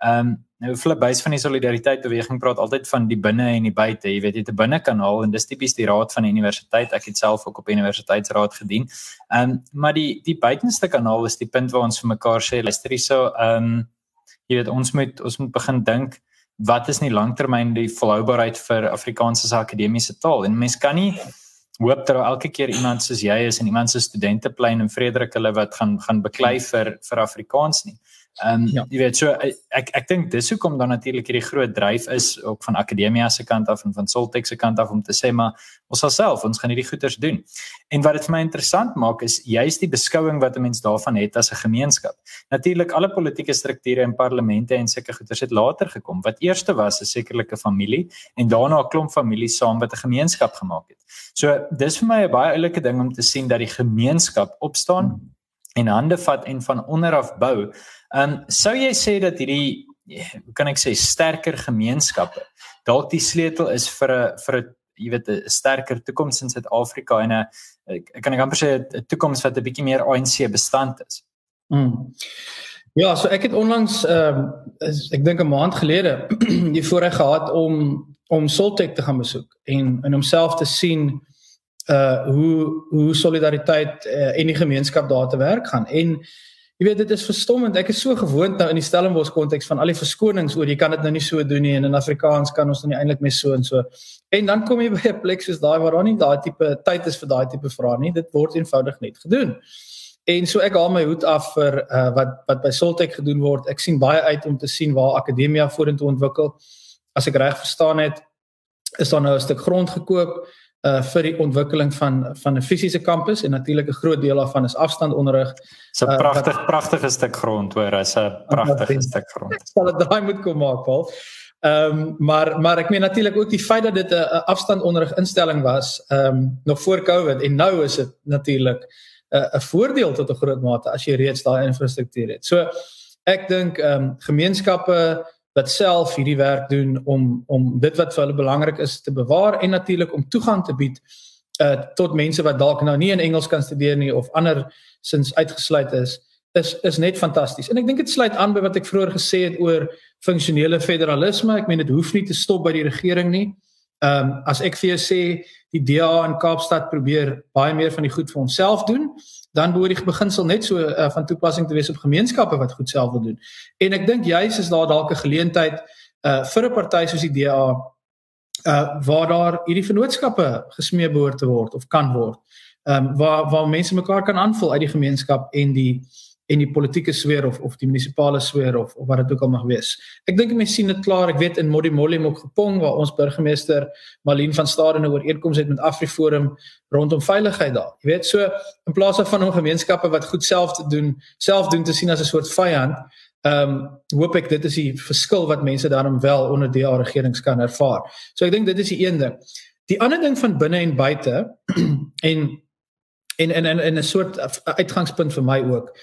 Ehm um, nou Flip base van die solidariteit beweging praat altyd van die binne en die buite. Jy weet jy het 'n binnekanaal en dis tipies die raad van die universiteit. Ek het self ook op universiteitsraad gedien. Ehm um, maar die die buitenste kanaal is die punt waar ons vir mekaar sê luister hierso ehm um, jy weet ons moet ons moet begin dink wat is nie langtermyn die volhoubaarheid vir Afrikaans as 'n akademiese taal en mens kan nie hoop dat elke keer iemand soos jy is en iemand se studente plein in Frederik hulle wat gaan gaan beklei vir vir Afrikaans nie. Ehm um, ja. jy weet so ek ek dink dis hoekom dan natuurlik hierdie groot dryf is ook van akademia se kant af en van Soltech se kant af om te sê maar ons sal self ons gaan hierdie goeders doen. En wat dit vir my interessant maak is juist die beskouing wat 'n mens daarvan het as 'n gemeenskap. Natuurlik alle politieke strukture en parlemente en sulke goeders het later gekom. Wat eerste was 'n sekerlike familie en daarna 'n klomp families saam wat 'n gemeenskap gemaak het. So dis vir my 'n baie oulike ding om te sien dat die gemeenskap opstaan en hande vat en van onder af bou. Ehm um, sou jy sê dat hierdie hoe kan ek sê sterker gemeenskappe dalk die sleutel is vir 'n vir 'n jy weet 'n sterker toekoms in Suid-Afrika en 'n ek kan ek amper sê 'n toekoms wat 'n bietjie meer ANC bestand is. Mm. Ja, so ek het onlangs ehm um, ek dink 'n maand gelede (clears throat) die voorreg gehad om om Soltech te gaan besoek en en homself te sien uh hoe hoe solidariteit uh, en die gemeenskap daar te werk gaan. En jy weet dit is verstommend ek is so gewoond nou in die Stellenbosch konteks van al die verskonings oor jy kan dit nou nie so doen nie en in Afrikaans kan ons nou nie eintlik meer so en so. En dan kom jy (laughs) by 'n plek soos daai waar daar nie daai tipe tyd is vir daai tipe vrae nie. Dit word eenvoudig net gedoen. En so ek haal my hoed af vir uh wat wat by Soltech gedoen word. Ek sien baie uit om te sien waar akademia vorentoe ontwikkel. As ek reg verstaan het is daar nou 'n stuk grond gekoop uh vir die ontwikkeling van van 'n fisiese kampus en natuurlik 'n groot deel daarvan is afstandonderrig. Dis 'n uh, pragtig uh, pragtige stuk grond hoor, is 'n pragtige uh, stuk grond. Ek (laughs) sal dit daai moet kom maak, Paul. Ehm um, maar maar ek meen natuurlik ook die feit dat dit 'n afstandonderrig instelling was, ehm um, nog voor Covid en nou is dit natuurlik 'n uh, 'n voordeel tot 'n groot mate as jy reeds daai infrastruktuur het. So ek dink ehm um, gemeenskappe wat self hierdie werk doen om om dit wat vir hulle belangrik is te bewaar en natuurlik om toegang te bied uh tot mense wat dalk nou nie in Engels kan studeer nie of ander sins uitgesluit is is is net fantasties. En ek dink dit sluit aan by wat ek vroeër gesê het oor funksionele federalisme. Ek meen dit hoef nie te stop by die regering nie. Ehm um, as ek vir jou sê die DA in Kaapstad probeer baie meer van die goed vir onsself doen, dan behoort die beginsel net so uh, van toepassing te wees op gemeenskappe wat goed self wil doen. En ek dink juis is daar dalk 'n geleentheid uh vir 'n party soos die DA uh waar daar hierdie vennootskappe gesmee behoort te word of kan word. Ehm um, waar waar mense mekaar kan aanvul uit die gemeenskap en die en die politieke sfeer of of die munisipale sfeer of of wat dit ook al mag wees. Ek dink mense sien dit klaar. Ek weet in Modimolle ook gepong waar ons burgemeester Malien van Staden 'n ooreenkoms het met AfriForum rondom veiligheid daar. Jy weet so in plaas van om gemeenskappe wat goed self te doen, self doen te sien as 'n soort vyand, ehm um, hoop ek dit is die verskil wat mense daarom wel onder die regerings kan ervaar. So ek dink dit is die een ding. Die ander ding van binne en buite (clears throat) en en en en 'n soort uitgangspunt vir my ook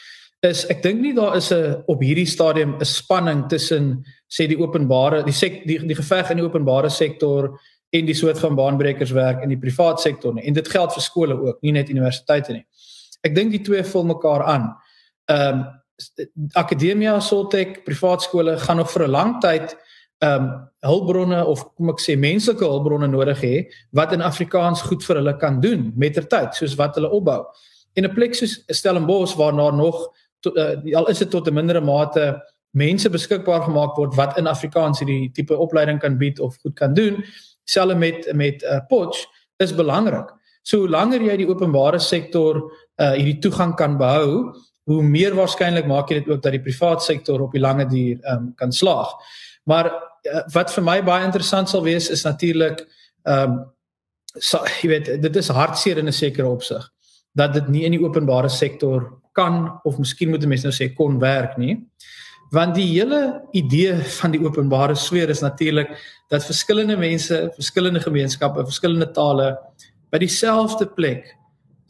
is ek dink nie daar is 'n op hierdie stadium 'n spanning tussen sê die openbare die sek die die geveg in die openbare sektor en die soort van baanbrekerswerk in die privaat sektor nie en dit geld vir skole ook nie net universiteite nie. Ek dink die twee vul mekaar aan. Ehm um, akademia Soltech privaat skole gaan nog vir 'n lang tyd ehm um, hulpbronne of kom ek sê menslike hulpbronne nodig hê wat in Afrikaans goed vir hulle kan doen mettertyd soos wat hulle opbou. En 'n plek soos Stellenbosch waar daar nog to, uh, al is dit tot 'n mindere mate mense beskikbaar gemaak word wat in Afrikaans hierdie tipe opleiding kan bied of goed kan doen selfs met met uh, Potch is belangrik. So hoe langer jy die openbare sektor uh hierdie toegang kan behou, hoe meer waarskynlik maak jy dit ook dat die privaat sektor op die lange duur um kan slaag. Maar uh, wat vir my baie interessant sal wees is natuurlik um so, jy weet dit is hartseer in 'n sekere opsig dat dit nie in die openbare sektor kan of miskien moet mense nou sê kon werk nie. Want die hele idee van die openbare sfeer is natuurlik dat verskillende mense, verskillende gemeenskappe, verskillende tale by dieselfde plek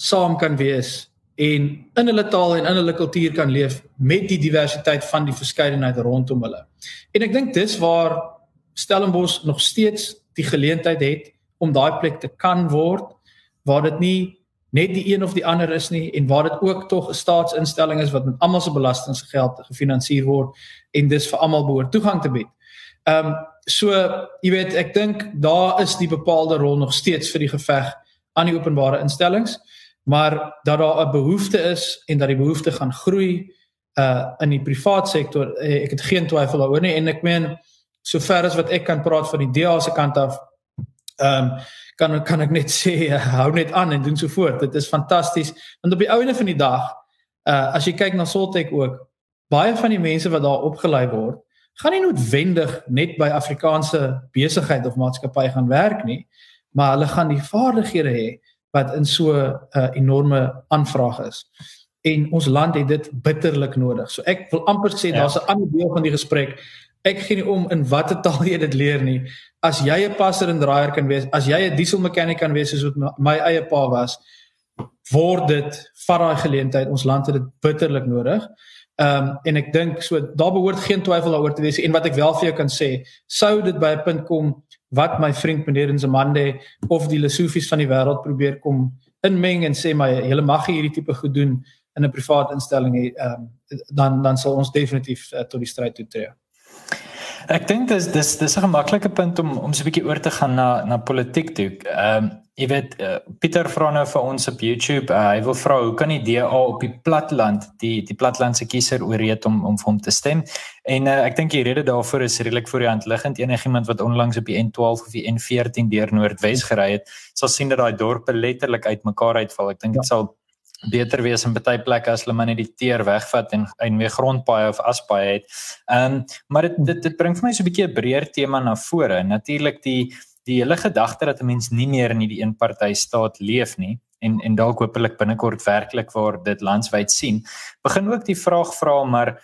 saam kan wees en in hulle taal en in hulle kultuur kan leef met die diversiteit van die verskeidenheid rondom hulle. En ek dink dis waar Stellenbosch nog steeds die geleentheid het om daai plek te kan word waar dit nie net die een of die ander is nie en waar dit ook tog 'n staatsinstelling is wat met almal se belastinggeld gefinansier word en dis vir almal behoort toegang te bied. Ehm um, so jy weet ek dink daar is die bepaalde rol nog steeds vir die geveg aan die openbare instellings maar dat daar 'n behoefte is en dat die behoefte gaan groei uh in die privaat sektor. Uh, ek het geen twyfel daaroor nie en ek meen sover as wat ek kan praat van die DA se kant af ehm um, kan kan ek net sê uh, (laughs) hou net aan en doen so voort. Dit is fantasties. Want op die ouene van die dag uh as jy kyk na Soltech ook baie van die mense wat daar opgelei word gaan nie noodwendig net by Afrikaanse besigheid of maatskappy gaan werk nie maar hulle gaan die vaardighede hê wat in so 'n uh, enorme aanvraag is. En ons land het dit bitterlik nodig. So ek wil amper sê ja. daar's 'n ander deel van die gesprek. Ek gee nie om in watter (laughs) taal jy dit leer nie. As jy 'n passer en draaier kan wees, as jy 'n diesel mechanic kan wees soos wat my eie pa was, word dit vat daai geleentheid. Ons land het dit bitterlik nodig. Ehm um, en ek dink so daar behoort geen twyfel daaroor te wees en wat ek wel vir jou kan sê, sou dit by 'n punt kom wat my vriend meneer Nzimande of die Lesofies van die wêreld probeer kom inmeng en sê maar julle mag hierdie tipe goed doen in 'n privaat instelling hê um, dan dan sal ons definitief uh, tot die stryd toe tree. Ek dink dis dis dis 'n gemaklike punt om om so 'n bietjie oor te gaan na na politiek toe. Ehm um, jy weet uh, Pieter vra nou vir ons op YouTube, uh, hy wil vra hoe kan die DA op die platland die die platlandse kiezer ooreed om om vir hom te stem? En uh, ek dink die rede daarvoor is redelik voor die hand liggend. Enigiemand wat onlangs op die N12 of die N14 deur Noordwes gery het, sal sien dat daai dorpe letterlik uitmekaar uitval. Ek dink dit ja. sal beter wees in baie plekke as hulle maar net die teer wegvat en en weer grondpaaie of aspaaie het. Ehm um, maar dit dit dit bring vir my so 'n bietjie 'n breër tema na vore. Natuurlik die die hele gedagte dat 'n mens nie meer in die eenpartytjie staat leef nie en en dalk hopelik binnekort werklik waar dit landwyd sien. Begin ook die vraag vra maar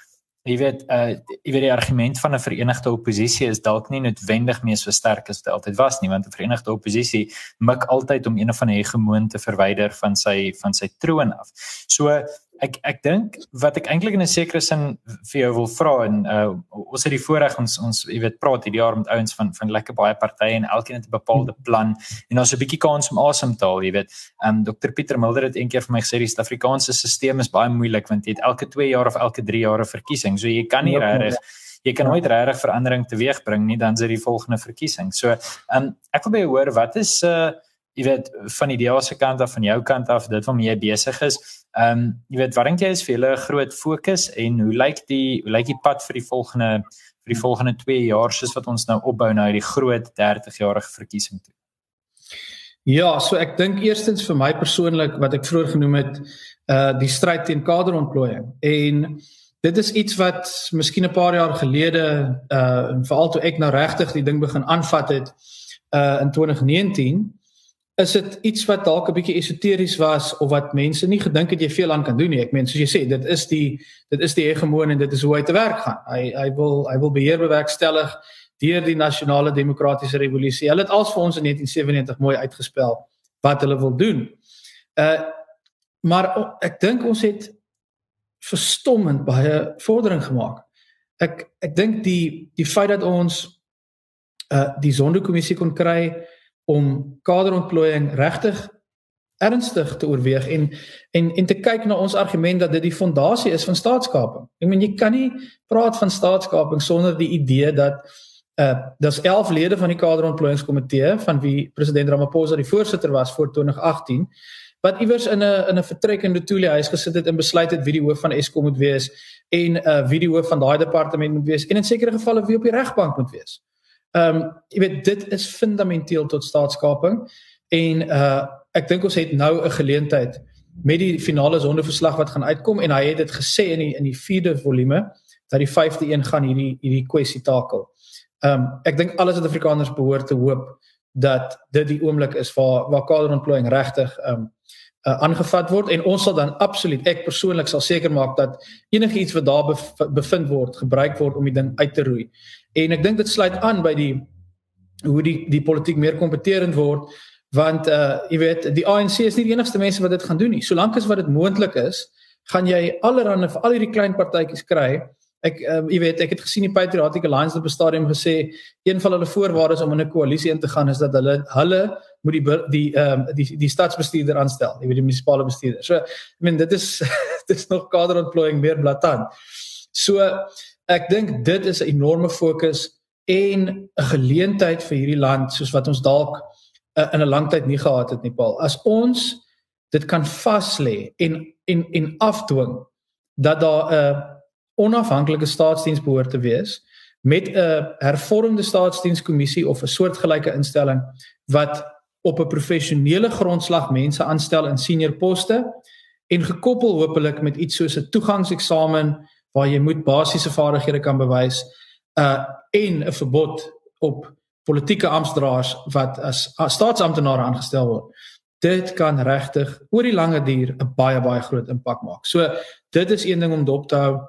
jy weet uh jy weet die argument van 'n verenigde oppositie is dalk nie noodwendig meer so sterk as dit altyd was nie want 'n verenigde oppositie mik altyd om een of ander hegemoon te verwyder van sy van sy troon af. So ek ek dink wat ek eintlik in 'n sekere sin vir jou wil vra en uh ons het die voorreg ons ons jy weet praat hierdie jaar met ouens van van lekker baie partye en elkeen het 'n bepaalde plan en ons 'n bietjie kans om asem te haal jy weet. Um Dr Pieter Mulder het eendag vir my gesê die Suid-Afrikaanse stelsel is baie moeilik want jy het elke 2 jaar of elke 3 jaar 'n verkiesing. So jy kan nie ja, regtig jy kan nooit regtig verandering teweegbring nie dan is dit die volgende verkiesing. So um ek wil by jou hoor wat is uh jy weet van die DEA se kant af van jou kant af dit waarmee jy besig is. Ehm um, jy weet wat dink jy is vir julle 'n groot fokus en hoe lyk die hoe lyk die pad vir die volgende vir die volgende 2 jaar soos wat ons nou opbou na hierdie groot 30-jarige verkiesing toe? Ja, so ek dink eerstens vir my persoonlik wat ek vroeër genoem het, uh die stryd teen kaderontplooiing en dit is iets wat miskien 'n paar jaar gelede uh veral toe ek nou regtig die ding begin aanvat het uh in 2019 is dit iets wat dalk 'n bietjie esoteries was of wat mense nie gedink het jy veel aan kan doen nie. Ek meen soos jy sê, dit is die dit is die hegemoon en dit is hoe hy te werk gaan. Hy hy wil hy wil beheer bewerkstellig deur die nasionale demokratiese revolusie. Hulle het als vir ons in 1997 mooi uitgespel wat hulle wil doen. Uh maar ek dink ons het verstommend baie vordering gemaak. Ek ek dink die die feit dat ons uh die sondekommissie kon kry om kaderontplooiing regtig ernstig te oorweeg en en en te kyk na ons argument dat dit die fondasie is van staatskaping. Ek meen jy kan nie praat van staatskaping sonder die idee dat uh daar's 11 lede van die kaderontplooiingskomitee van wie president Ramaphosa die voorsitter was voor 2018 wat iewers in 'n in 'n vertrekkende toelie huis gesit het en besluit het wie die hoof van Eskom moet wees en uh wie die hoof van daai departement moet wees en in sekere gevalle wie op die regbank moet wees. Ehm um, jy weet dit is fundamenteel tot staatskaping en uh ek dink ons het nou 'n geleentheid met die finale sondeverslag wat gaan uitkom en hy het dit gesê in die in die 4de volume dat die 5de een gaan hierdie hierdie kwessie takel. Ehm um, ek dink alle Suid-Afrikaners behoort te hoop dat dit die oomblik is waar waar kaderontplooiing regtig ehm um, uh, aangevat word en ons sal dan absoluut ek persoonlik sal seker maak dat enigiets wat daar bevind word gebruik word om die ding uit te roei. En ek dink dit sluit aan by die hoe die die politiek meer kompeterend word want uh jy weet die ANC is nie die enigste mense wat dit gaan doen nie. Solank as wat dit moontlik is, gaan jy allerhande vir al hierdie klein partytjies kry Ek um, jy weet ek het gesien die Patriotic Alliance op 'n stadium gesê een van hulle voorwaardes om in 'n koalisie in te gaan is dat hulle hulle moet die die ehm um, die die stadsbestuurder aanstel, jy weet die munisipale bestuurder. So ek meen dit is (laughs) dit is nog kaderontplooiing meer blaatant. So ek dink dit is 'n enorme fokus en 'n geleentheid vir hierdie land soos wat ons dalk uh, in 'n lang tyd nie gehad het nie, Paul. As ons dit kan vas lê en en en afdwing dat daar 'n uh, onafhanklike staatsdiens behoort te wees met 'n hervormde staatsdienskommissie of 'n soortgelyke instelling wat op 'n professionele grondslag mense aanstel in senior poste en gekoppel hopelik met iets soos 'n toegangseksamen waar jy moet basiese vaardighede kan bewys uh en 'n verbod op politieke amptdraers wat as, as staatsamptenare aangestel word. Dit kan regtig oor die lange duur 'n baie baie groot impak maak. So dit is een ding om dop te hou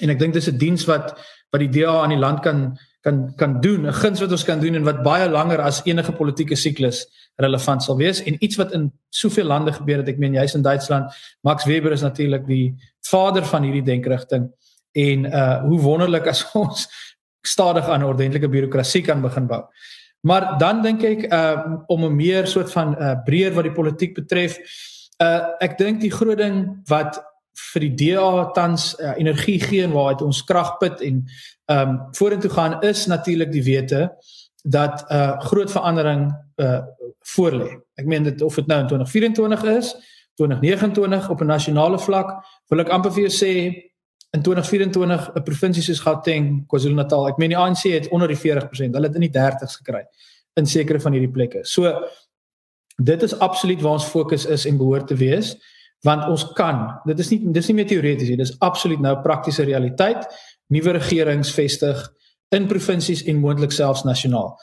en ek dink dis 'n diens wat wat die DA aan die land kan kan kan doen, 'n guns wat ons kan doen en wat baie langer as enige politieke siklus relevant sal wees en iets wat in soveel lande gebeur het, ek meen jy's in Duitsland, Max Weber is natuurlik die vader van hierdie denkrigting en uh hoe wonderlik as (laughs) ons stadig aan 'n ordentlike birokrasie kan begin bou. Maar dan dink ek uh om 'n meer soort van uh breër wat die politiek betref, uh ek dink die groot ding wat vir die DA tans uh, energie gee en waaruit ons krag put en ehm um, vorentoe gaan is natuurlik die wete dat 'n uh, groot verandering uh voorlê. Ek meen dit of dit nou in 2024 is, 2029 op 'n nasionale vlak, wil ek amper vir jou sê in 2024 'n provinsie soos Gauteng, KwaZulu-Natal, ek meen die ANC het onder die 40%, hulle het in die 30's gekry in sekere van hierdie plekke. So dit is absoluut waar ons fokus is en behoort te wees want ons kan dit is nie dis nie meer teoreties nie dis absoluut nou praktiese realiteit nuwe regerings vestig in provinsies en moontlik selfs nasionaal.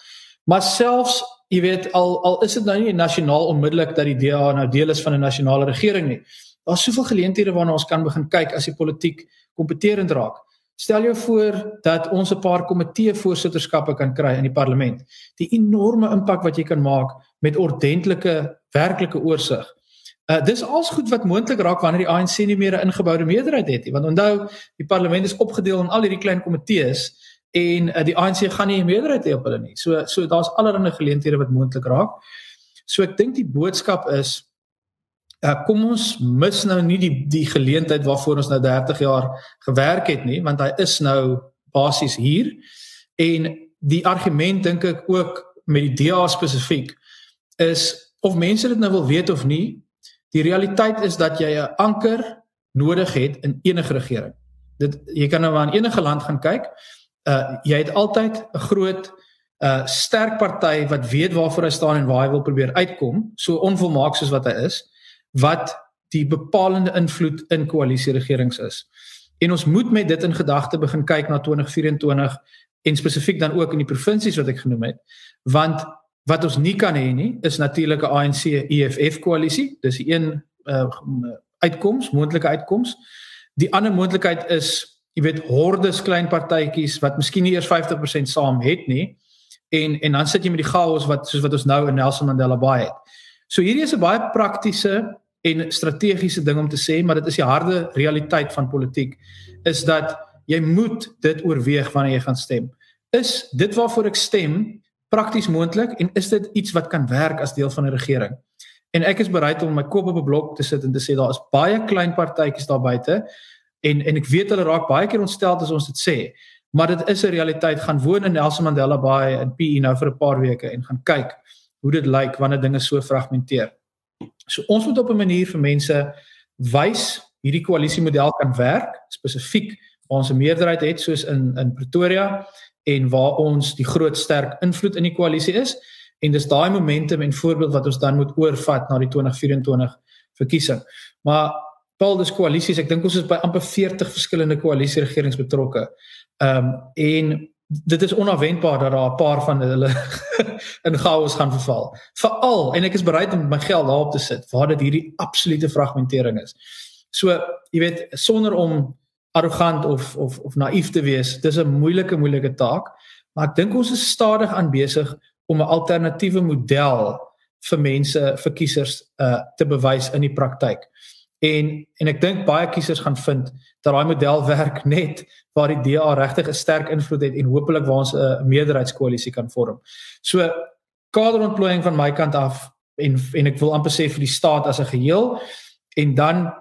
Maar selfs, jy weet, al al is dit nou nie nasionaal onmiddellik dat die DA nou deel is van 'n nasionale regering nie. Daar's soveel geleenthede waarna ons kan begin kyk as die politiek kompeterend raak. Stel jou voor dat ons 'n paar komitee voorsitterskappe kan kry in die parlement. Die enorme impak wat jy kan maak met ordentlike werklike oorsig. Uh dis alles goed wat moontlik raak wanneer die ANC nie meer 'n ingeboude meerderheid het nie. Want onthou, die parlement is opgedeel in al hierdie klein komitees en uh, die ANC gaan nie 'n meerderheid hê op hulle nie. So so daar's allerlei geleenthede wat moontlik raak. So ek dink die boodskap is uh kom ons mis nou nie die die geleentheid waarvoor ons nou 30 jaar gewerk het nie, want hy is nou basies hier. En die argument dink ek ook met die DA spesifiek is of mense dit nou wil weet of nie, Die realiteit is dat jy 'n anker nodig het in enige regering. Dit jy kan nou aan enige land gaan kyk. Uh jy het altyd 'n groot uh sterk party wat weet waarvoor hy staan en waar hy wil probeer uitkom, so onvolmaak soos wat hy is, wat die bepalende invloed in koalisieregerings is. En ons moet met dit in gedagte begin kyk na 2024 en spesifiek dan ook in die provinsies wat ek genoem het, want Wat ons nie kan hê nie is natuurlik 'n ANC EFF koalisie. Dis die een uh, uitkoms, moontlike uitkoms. Die ander moontlikheid is, jy weet, hordes klein partytjies wat miskien nie eers 50% saam het nie. En en dan sit jy met die chaos wat soos wat ons nou in Nelson Mandela Bay het. So hierdie is 'n baie praktiese en strategiese ding om te sê, maar dit is die harde realiteit van politiek is dat jy moet dit oorweeg wanneer jy gaan stem. Is dit waarvoor ek stem prakties moontlik en is dit iets wat kan werk as deel van 'n regering? En ek is bereid om my kop op 'n blok te sit en te sê daar is baie klein partytjies daar buite en en ek weet hulle raak baie keer ontstel as ons dit sê. Maar dit is 'n realiteit gaan woon in Nelson Mandela Bay in PE nou vir 'n paar weke en gaan kyk hoe dit lyk wanneer dinge so fragmenteer. So ons moet op 'n manier vir mense wys hierdie koalisiemodel kan werk spesifiek waar ons 'n meerderheid het soos in in Pretoria en waar ons die groot sterk invloed in die koalisie is en dis daai momentum en voorbeeld wat ons dan moet oorvat na die 2024 verkiesing. Maar Paul dis koalisies, ek dink ons is by amper 40 verskillende koalisieregerings betrokke. Ehm um, en dit is onverwendbaar dat daar 'n paar van hulle (laughs) in chaos gaan verval. Veral en ek is bereid om my geld daarop te sit waar dit hierdie absolute fragmentering is. So, jy weet, sonder om arrogant of of of naïef te wees. Dis 'n moeilike moeilike taak, maar ek dink ons is stadig aan besig om 'n alternatiewe model vir mense, vir kiesers uh te bewys in die praktyk. En en ek dink baie kiesers gaan vind dat daai model (laughs) werk net waar die DA regtig 'n sterk invloed het en hopelik waar ons 'n meerderheidskoalisie kan vorm. So kaderontplooiing van my kant af en en ek wil amper sê vir die staat as 'n geheel en dan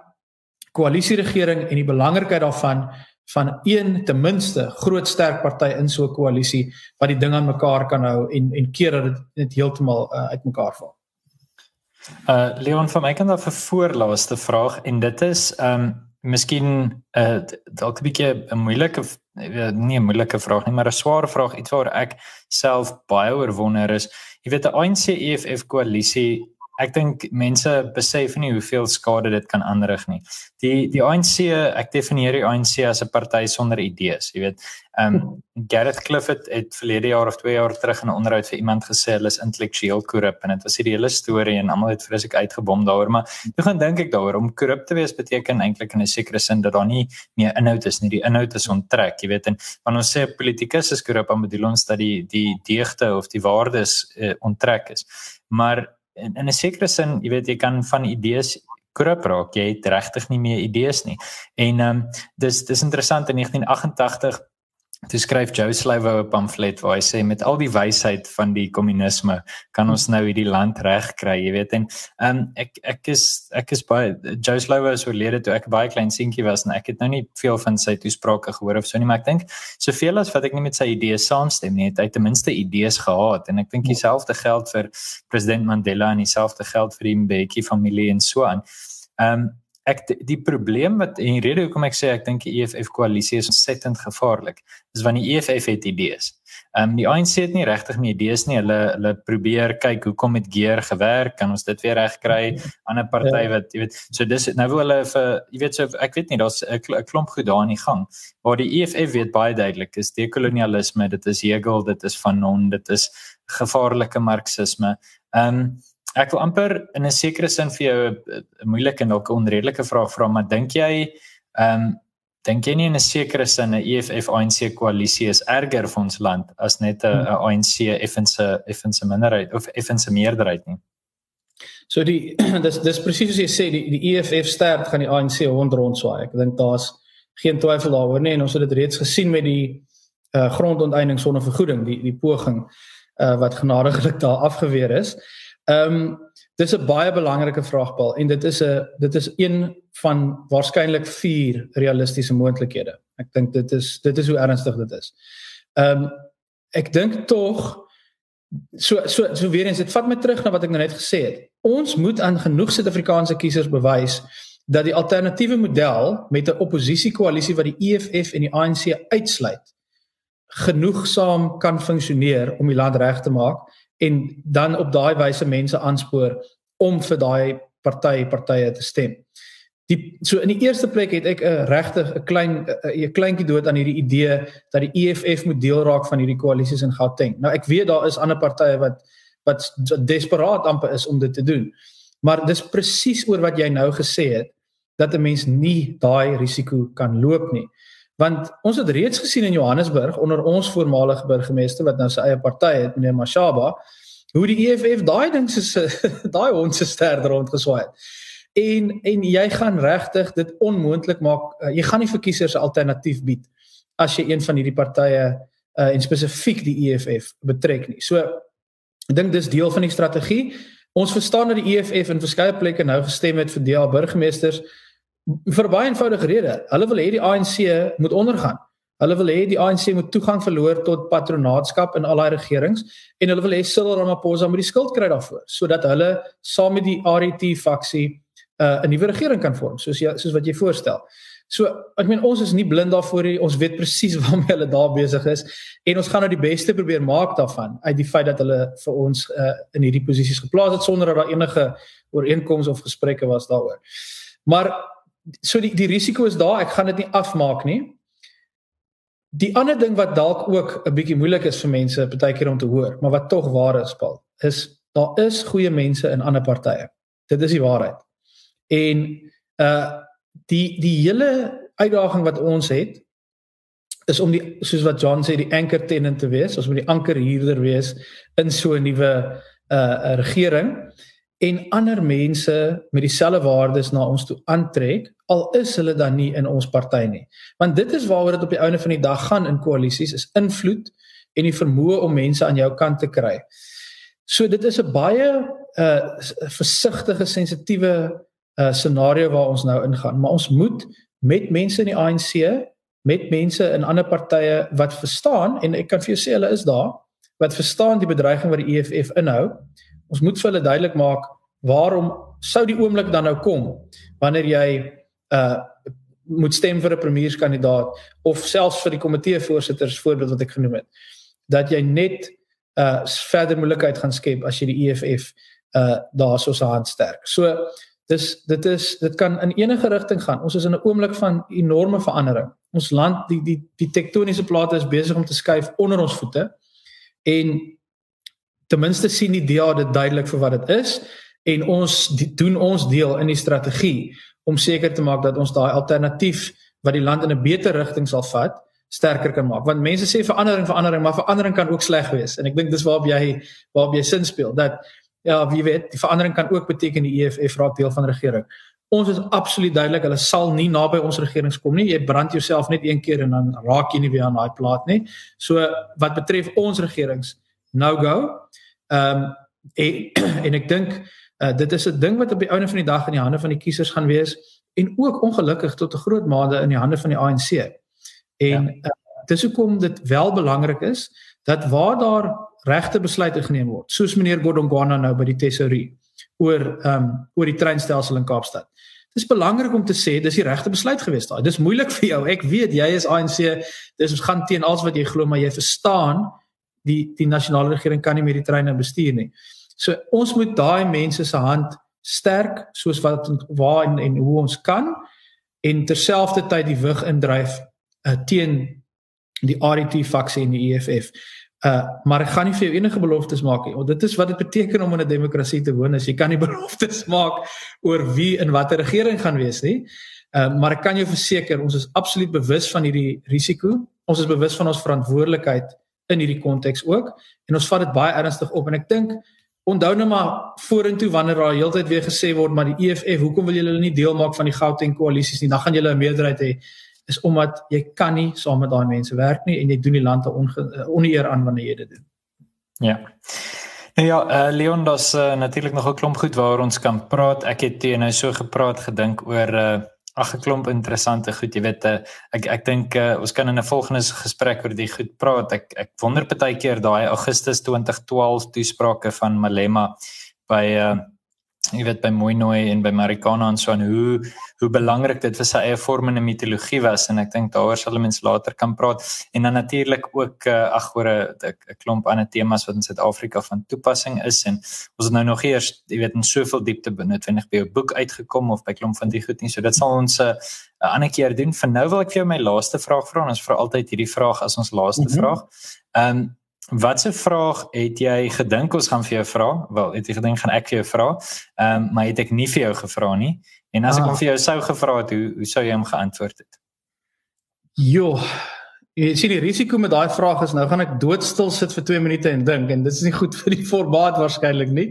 koalisieregering en die belangrikheid daarvan van een ten minste groot sterk party in so 'n koalisie wat die ding aan mekaar kan hou en en keer dat dit net heeltemal uh, uitmekaar val. Uh Leon van my kant af 'n voorlaaste vraag en dit is um, miskien 'n uh, dalk 'n bietjie 'n moeilike nie 'n moeilike vraag nie, maar 'n swaar vraag iets waar ek self baie oor wonder is. Jy weet 'n ANC EFF koalisie ek dink mense besef nie hoeveel skade dit kan aanrig nie. Die die ANC, ek definieer die ANC as 'n party sonder idees, jy weet. Ehm um, Gareth Clifford het verlede jaar of 2 jaar terug in 'n onderhoud vir iemand gesê hulle is intellektueel korrup en dit was hierdie hele storie en almal het vreeslik uitgebom daaroor, maar toe gaan dink ek daaroor om korrup te wees beteken eintlik in 'n sekere sin dat daar nie meer inhoud is nie. Die inhoud is onttrek, jy weet. En wanneer ons sê politikus is korrup, dan bedoel ons dat die die deugde of die waardes uh, onttrek is. Maar in, in 'n sekere sin, jy weet jy kan van idees korrup raak. Jy het regtig nie meer idees nie. En ehm um, dis dis interessant in 1988 Toe skryf Joe Slovo 'n pamflet waar hy sê met al die wysheid van die kommunisme kan ons nou hierdie land regkry, jy weet en um, ek ek is ek is baie Joe Slovo is oorlede toe ek baie klein seentjie was en ek het nou nie veel van sy toesprake gehoor of so nie, maar ek dink soveel as wat ek nie met sy idees saamstem nie, het hy ten minste idees gehad en ek dink ja. dieselfde geld vir president Mandela en dieselfde geld vir die Mbeki familie en so aan. Ehm um, ek die probleem wat en die rede hoekom ek sê ek dink die EFF koalisie is ontsettend gevaarlik is want die EFF het idees. Ehm um, die ANC het nie regtig nie idees nie. Hulle hulle probeer kyk hoekom het Geer gewerk? Kan ons dit weer regkry? Ander party ja. wat jy weet, so dis nou wil hulle vir jy weet so ek weet nie daar's 'n klomp goed daar in die gang. Waar die EFF weet baie duidelik is dekolonialisme, dit is Hegel, dit is Fanon, dit is gevaarlike marxisme. Ehm um, ek wil amper in 'n sekere sin vir jou 'n moeilike en dalk 'n onredelike vraag vra, maar dink jy ehm um, dink jy nie in 'n sekere sin 'n EFF ANC koalisie is erger vir ons land as net 'n hmm. ANC effense effense minderheid of effense meerderheid nie? So die (clears throat) dis dis presies soos jy sê die die EFF sterk gaan die ANC hond rondswaai. Ek dink daar's geen twyfel daaroor nie en ons het dit reeds gesien met die uh, grondonteiening sonder vergoeding, die die poging uh, wat genadiglik daar afgeweer is. Ehm um, dis 'n baie belangrike vraag Paul en dit is 'n dit is een van waarskynlik 4 realistiese moontlikhede. Ek dink dit is dit is hoe ernstig dit is. Ehm um, ek dink tog so so so weer eens dit vat my terug na wat ek nou net gesê het. Ons moet aan genoeg Suid-Afrikaanse kiesers bewys dat die alternatiewe model met 'n oppositiekoalisie wat die EFF en die ANC uitsluit genoegsaam kan funksioneer om die land reg te maak en dan op daai wyse mense aanspoor om vir daai party partye te stem. Die so in die eerste plek het ek 'n regtig 'n klein 'n kleintjie dood aan hierdie idee dat die EFF moet deel raak van hierdie koalisies in Gauteng. Nou ek weet daar is ander partye wat wat desperaat amper is om dit te doen. Maar dis presies oor wat jy nou gesê het dat 'n mens nie daai risiko kan loop nie. Want ons het reeds gesien in Johannesburg onder ons voormalige burgemeester wat nou sy eie party het, meneer Mashaba, hoe die EFF daai ding se (laughs) daai ons se ster rondgeswaai het. En en jy gaan regtig dit onmoontlik maak. Uh, jy gaan nie verkiesers 'n alternatief bied as jy een van hierdie partye uh, en spesifiek die EFF betrek nie. So ek dink dis deel van die strategie. Ons verstaan dat die EFF in verskeie plekke nou gestem het vir DA burgemeesters vir baie eenvoudige rede. Hulle wil hê die ANC moet ondergaan. Hulle wil hê die ANC moet toegang verloor tot patronaatskap in al daai regerings en hulle wil hê Cyril Ramaphosa moet die skuld kry daarvoor sodat hulle saam met die RET faksie uh, 'n nuwe regering kan vorm soos jy soos wat jy voorstel. So ek meen ons is nie blind daarvoor nie. Ons weet presies (laughs) waarmee hulle daar besig is en ons gaan nou die beste probeer maak daarvan uit die feit dat hulle vir ons uh, in hierdie posisies geplaas het sonder dat daar enige ooreenkomste of gesprekke was daaroor. Maar so die die risiko is daar, ek gaan dit nie afmaak nie. Die ander ding wat dalk ook 'n bietjie moeilik is vir mense partykeer om te hoor, maar wat tog waar is, Paul, is daar is goeie mense in ander partye. Dit is die waarheid. En uh die die hele uitdaging wat ons het is om die soos wat John sê die anchor tenant te wees, ons moet die anker huurder wees in so 'n nuwe uh regering en ander mense met dieselfde waardes na ons toe aantrek al is hulle dan nie in ons party nie. Want dit is waaroor dit op die einde van die dag gaan in koalisies is invloed en die vermoë om mense aan jou kant te kry. So dit is 'n baie uh versigtige sensitiewe uh scenario waar ons nou ingaan, maar ons moet met mense in die ANC, met mense in ander partye wat verstaan en ek kan vir jou sê hulle is daar wat verstaan die bedreiging wat die EFF inhou ons moet vir hulle duidelik maak waarom sou die oomblik dan nou kom wanneer jy uh moet stem vir 'n premierskandidaat of selfs vir die komitee voorsitters voorbeeld wat ek genoem het dat jy net uh verder moeilikheid gaan skep as jy die EFF uh daarso se hand sterk. So dis dit is dit kan in enige rigting gaan. Ons is in 'n oomblik van enorme verandering. Ons land die die die tektoniese plate is besig om te skuif onder ons voete en ten minste sien die DA dit duidelik vir wat dit is en ons die, doen ons deel in die strategie om seker te maak dat ons daai alternatief wat die land in 'n beter rigting sal vat sterker kan maak. Want mense sê verandering verandering maar verandering kan ook sleg wees. En ek dink dis waarop jy waarop jy sin speel dat ja wie weet die verandering kan ook beteken die EFF raak deel van regering. Ons is absoluut duidelik hulle sal nie naby ons regerings kom nie. Jy brand jouself net een keer en dan raak jy nie weer aan daai plaas nie. So wat betref ons regerings no go ehm um, en, (clears throat) en ek dink uh, dit is 'n ding wat op die einde van die dag in die hande van die kiesers gaan wees en ook ongelukkig tot 'n groot mate in die hande van die ANC en ja. uh, dis hoekom dit wel belangrik is dat waar daar regte besluite geneem word soos meneer Godongwana nou by die tesourie oor ehm um, oor die treinstelsel in Kaapstad. Dis belangrik om te sê dis die regte besluit gewees daai. Dis moeilik vir jou. Ek weet jy is ANC. Dis ons gaan teen alles wat jy glo, maar jy verstaan die die nasionale regering kan nie meer die treine bestuur nie. So ons moet daai mense se hand sterk soos wat waar en, en hoe ons kan en terselfdertyd die wig indryf uh, teen die RDT faksie en die EFF. Uh maar ek gaan nie vir jou enige beloftes maak nie. Want dit is wat dit beteken om in 'n demokrasie te woon. As jy kan nie (laughs) beloftes maak oor wie in watter regering gaan wees nie. Uh maar ek kan jou verseker ons is absoluut bewus van hierdie risiko. Ons is bewus van ons verantwoordelikheid in hierdie konteks ook en ons vat dit baie ernstig op en ek dink onthou nou maar vorentoe wanneer daar heeltyd weer gesê word maar die EFF, hoekom wil julle nie deel maak van die Gauteng koalisies nie? Dan gaan julle 'n meerderheid hê is omdat jy kan nie saam met daai mense werk nie en jy doen die land 'n oneer aan wanneer jy dit doen. Ja. Nou ja, uh, Leon, daar's uh, natuurlik nog 'n klomp goed waaroor ons kan praat. Ek het teen nou so gepraat gedink oor uh, ag 'n klomp interessante goed. Jy weet, uh, ek ek dink uh, ons kan in 'n volgende gesprek oor die goed praat. Ek ek wonder baie keer daai Augustus 2012 toesprake van Malema by uh, jy weet by Mooinooi en by Marikana en so en hoe hoe belangrik dit vir sy eie vorm in 'n mitologie was en ek dink daaroor sal mense later kan praat. En dan natuurlik ook uh, ag oor 'n klomp ander temas wat in Suid-Afrika van toepassing is en ons het nou nog eers jy weet in soveel diepte benoodwendig by 'n boek uitgekom of by klomp van die goed nie. So dit sal ons 'n uh, ander keer doen. Vir nou wil ek vir jou my laaste vraag vra en ons vra altyd hierdie vraag as ons laaste mm -hmm. vraag. Ehm um, Watse vraag het jy gedink ons gaan vir jou vra? Wel, het jy gedink gaan ek vir jou vra? Ehm, um, maar het ek nie vir jou gevra nie. En as ah. ek hom vir jou sou gevra het, hoe hoe sou jy hom geantwoord het? Jo. Jy sien die risiko met daai vraag is nou gaan ek doodstil sit vir 2 minute en dink en dit is nie goed vir die (laughs) formaat waarskynlik nie.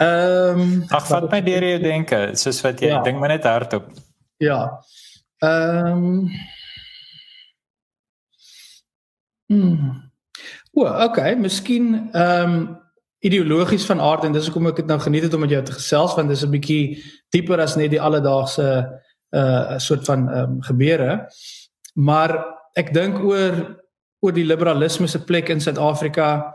Ehm, um, ag vat my deur jou denke, soos wat jy ja. dink maar net hardop. Ja. Ehm um, Hmm. O, okay, miskien ehm um, ideologies van aard en dis hoekom ek dit nou geniet het om met jou te gesels want dis 'n bietjie dieper as net die alledaagse uh soort van ehm um, gebeure. Maar ek dink oor oor die liberalisme se plek in Suid-Afrika.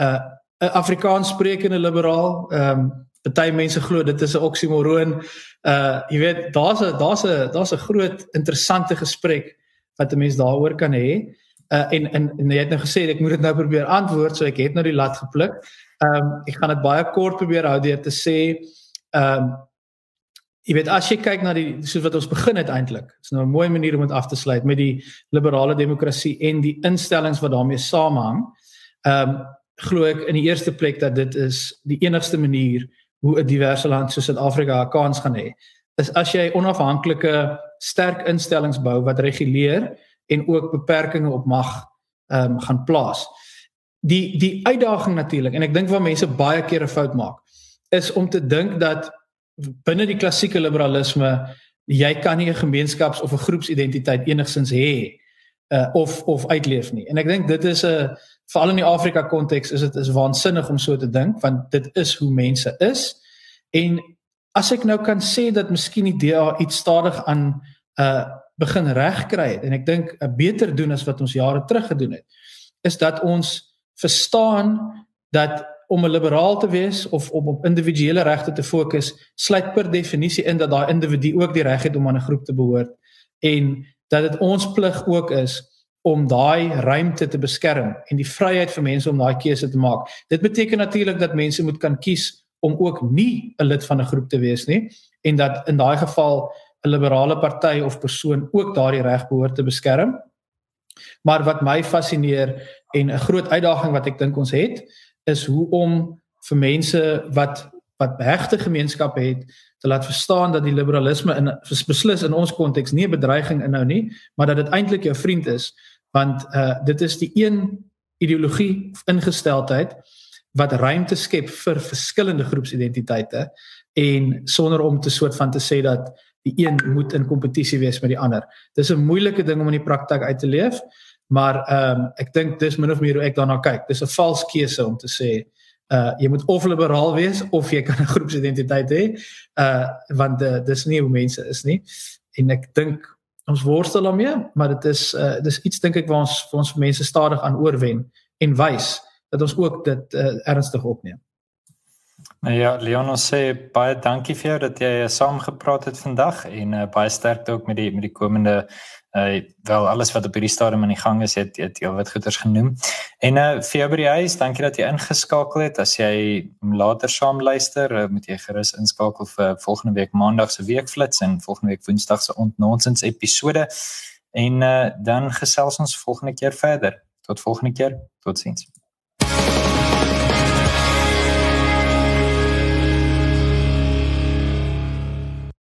Uh 'n Afrikaans sprekende liberaal, ehm um, party mense glo dit is 'n oksimoroon. Uh jy weet, daar's 'n daar's 'n daar's 'n groot interessante gesprek wat 'n mens daaroor kan hê uh, en, en en jy het nou gesê ek moet dit nou probeer antwoord so ek het nou die lat gepluk. Ehm um, ek gaan dit baie kort probeer hou deur te sê ehm um, jy weet as jy kyk na die soos wat ons begin het eintlik. Dis nou 'n mooi manier om dit af te sluit met die liberale demokrasie en die instellings wat daarmee saamhang. Ehm um, glo ek in die eerste plek dat dit is die enigste manier hoe 'n diverse land soos Suid-Afrika 'n kans gaan hê. Is as jy onafhanklike sterk instellings bou wat reguleer en ook beperkings op mag ehm um, gaan plaas. Die die uitdaging natuurlik en ek dink waar mense baie keer 'n fout maak is om te dink dat binne die klassieke liberalisme jy kan nie 'n gemeenskaps of 'n groepsidentiteit enigsins hê uh, of of uitleef nie. En ek dink dit is 'n veral in die Afrika konteks is dit is waansinnig om so te dink want dit is hoe mense is. En as ek nou kan sê dat miskien die DA iets stadig aan 'n uh, begin regkry het en ek dink 'n beter doen as wat ons jare terug gedoen het is dat ons verstaan dat om 'n liberaal te wees of om op individuele regte te fokus sluit per definisie in dat daai individu ook die reg het om aan 'n groep te behoort en dat dit ons plig ook is om daai ruimte te beskerm en die vryheid vir mense om daai keuse te maak. Dit beteken natuurlik dat mense moet kan kies om ook nie 'n lid van 'n groep te wees nie en dat in daai geval 'n liberale party of persoon ook daardie reg behoort te beskerm. Maar wat my fascineer en 'n groot uitdaging wat ek dink ons het, is hoe om vir mense wat wat hegte gemeenskappe het te laat verstaan dat die liberalisme in beslis in ons konteks nie 'n bedreiging inhou nie, maar dat dit eintlik jou vriend is want uh dit is die een ideologie ingesteldheid wat ruimte skep vir verskillende groepsidentiteite en sonder om te soort van te sê dat die een moet in kompetisie wees met die ander. Dis 'n moeilike ding om in die praktyk uit te leef, maar ehm um, ek dink dis min of meer hoe ek daarna kyk. Dis 'n vals keuse om te sê uh jy moet of liberaal wees of jy kan 'n groepsidentiteit hê. Uh want uh, dis nie hoe mense is nie. En ek dink ons worstel daarmee, maar dit is uh dis iets dink ek waar ons vir ons mense stadig aan oorwen en wys dat ons ook dit uh, ernstig opneem. Ja, Leon sê baie dankie vir jou dat jy saam gepraat het vandag en uh, baie sterkte ook met die met die komende uh wel alles wat op hierdie stadium aan die gang is het het jy wat goeders genoem. En uh vir jou by die huis, dankie dat jy ingeskakel het. As jy later saam luister, uh, moet jy gerus inskakel vir volgende week maandag se weekflits en volgende week woensdag se ontnonsens episode. En uh dan gesels ons volgende keer verder. Tot volgende keer. Totsiens.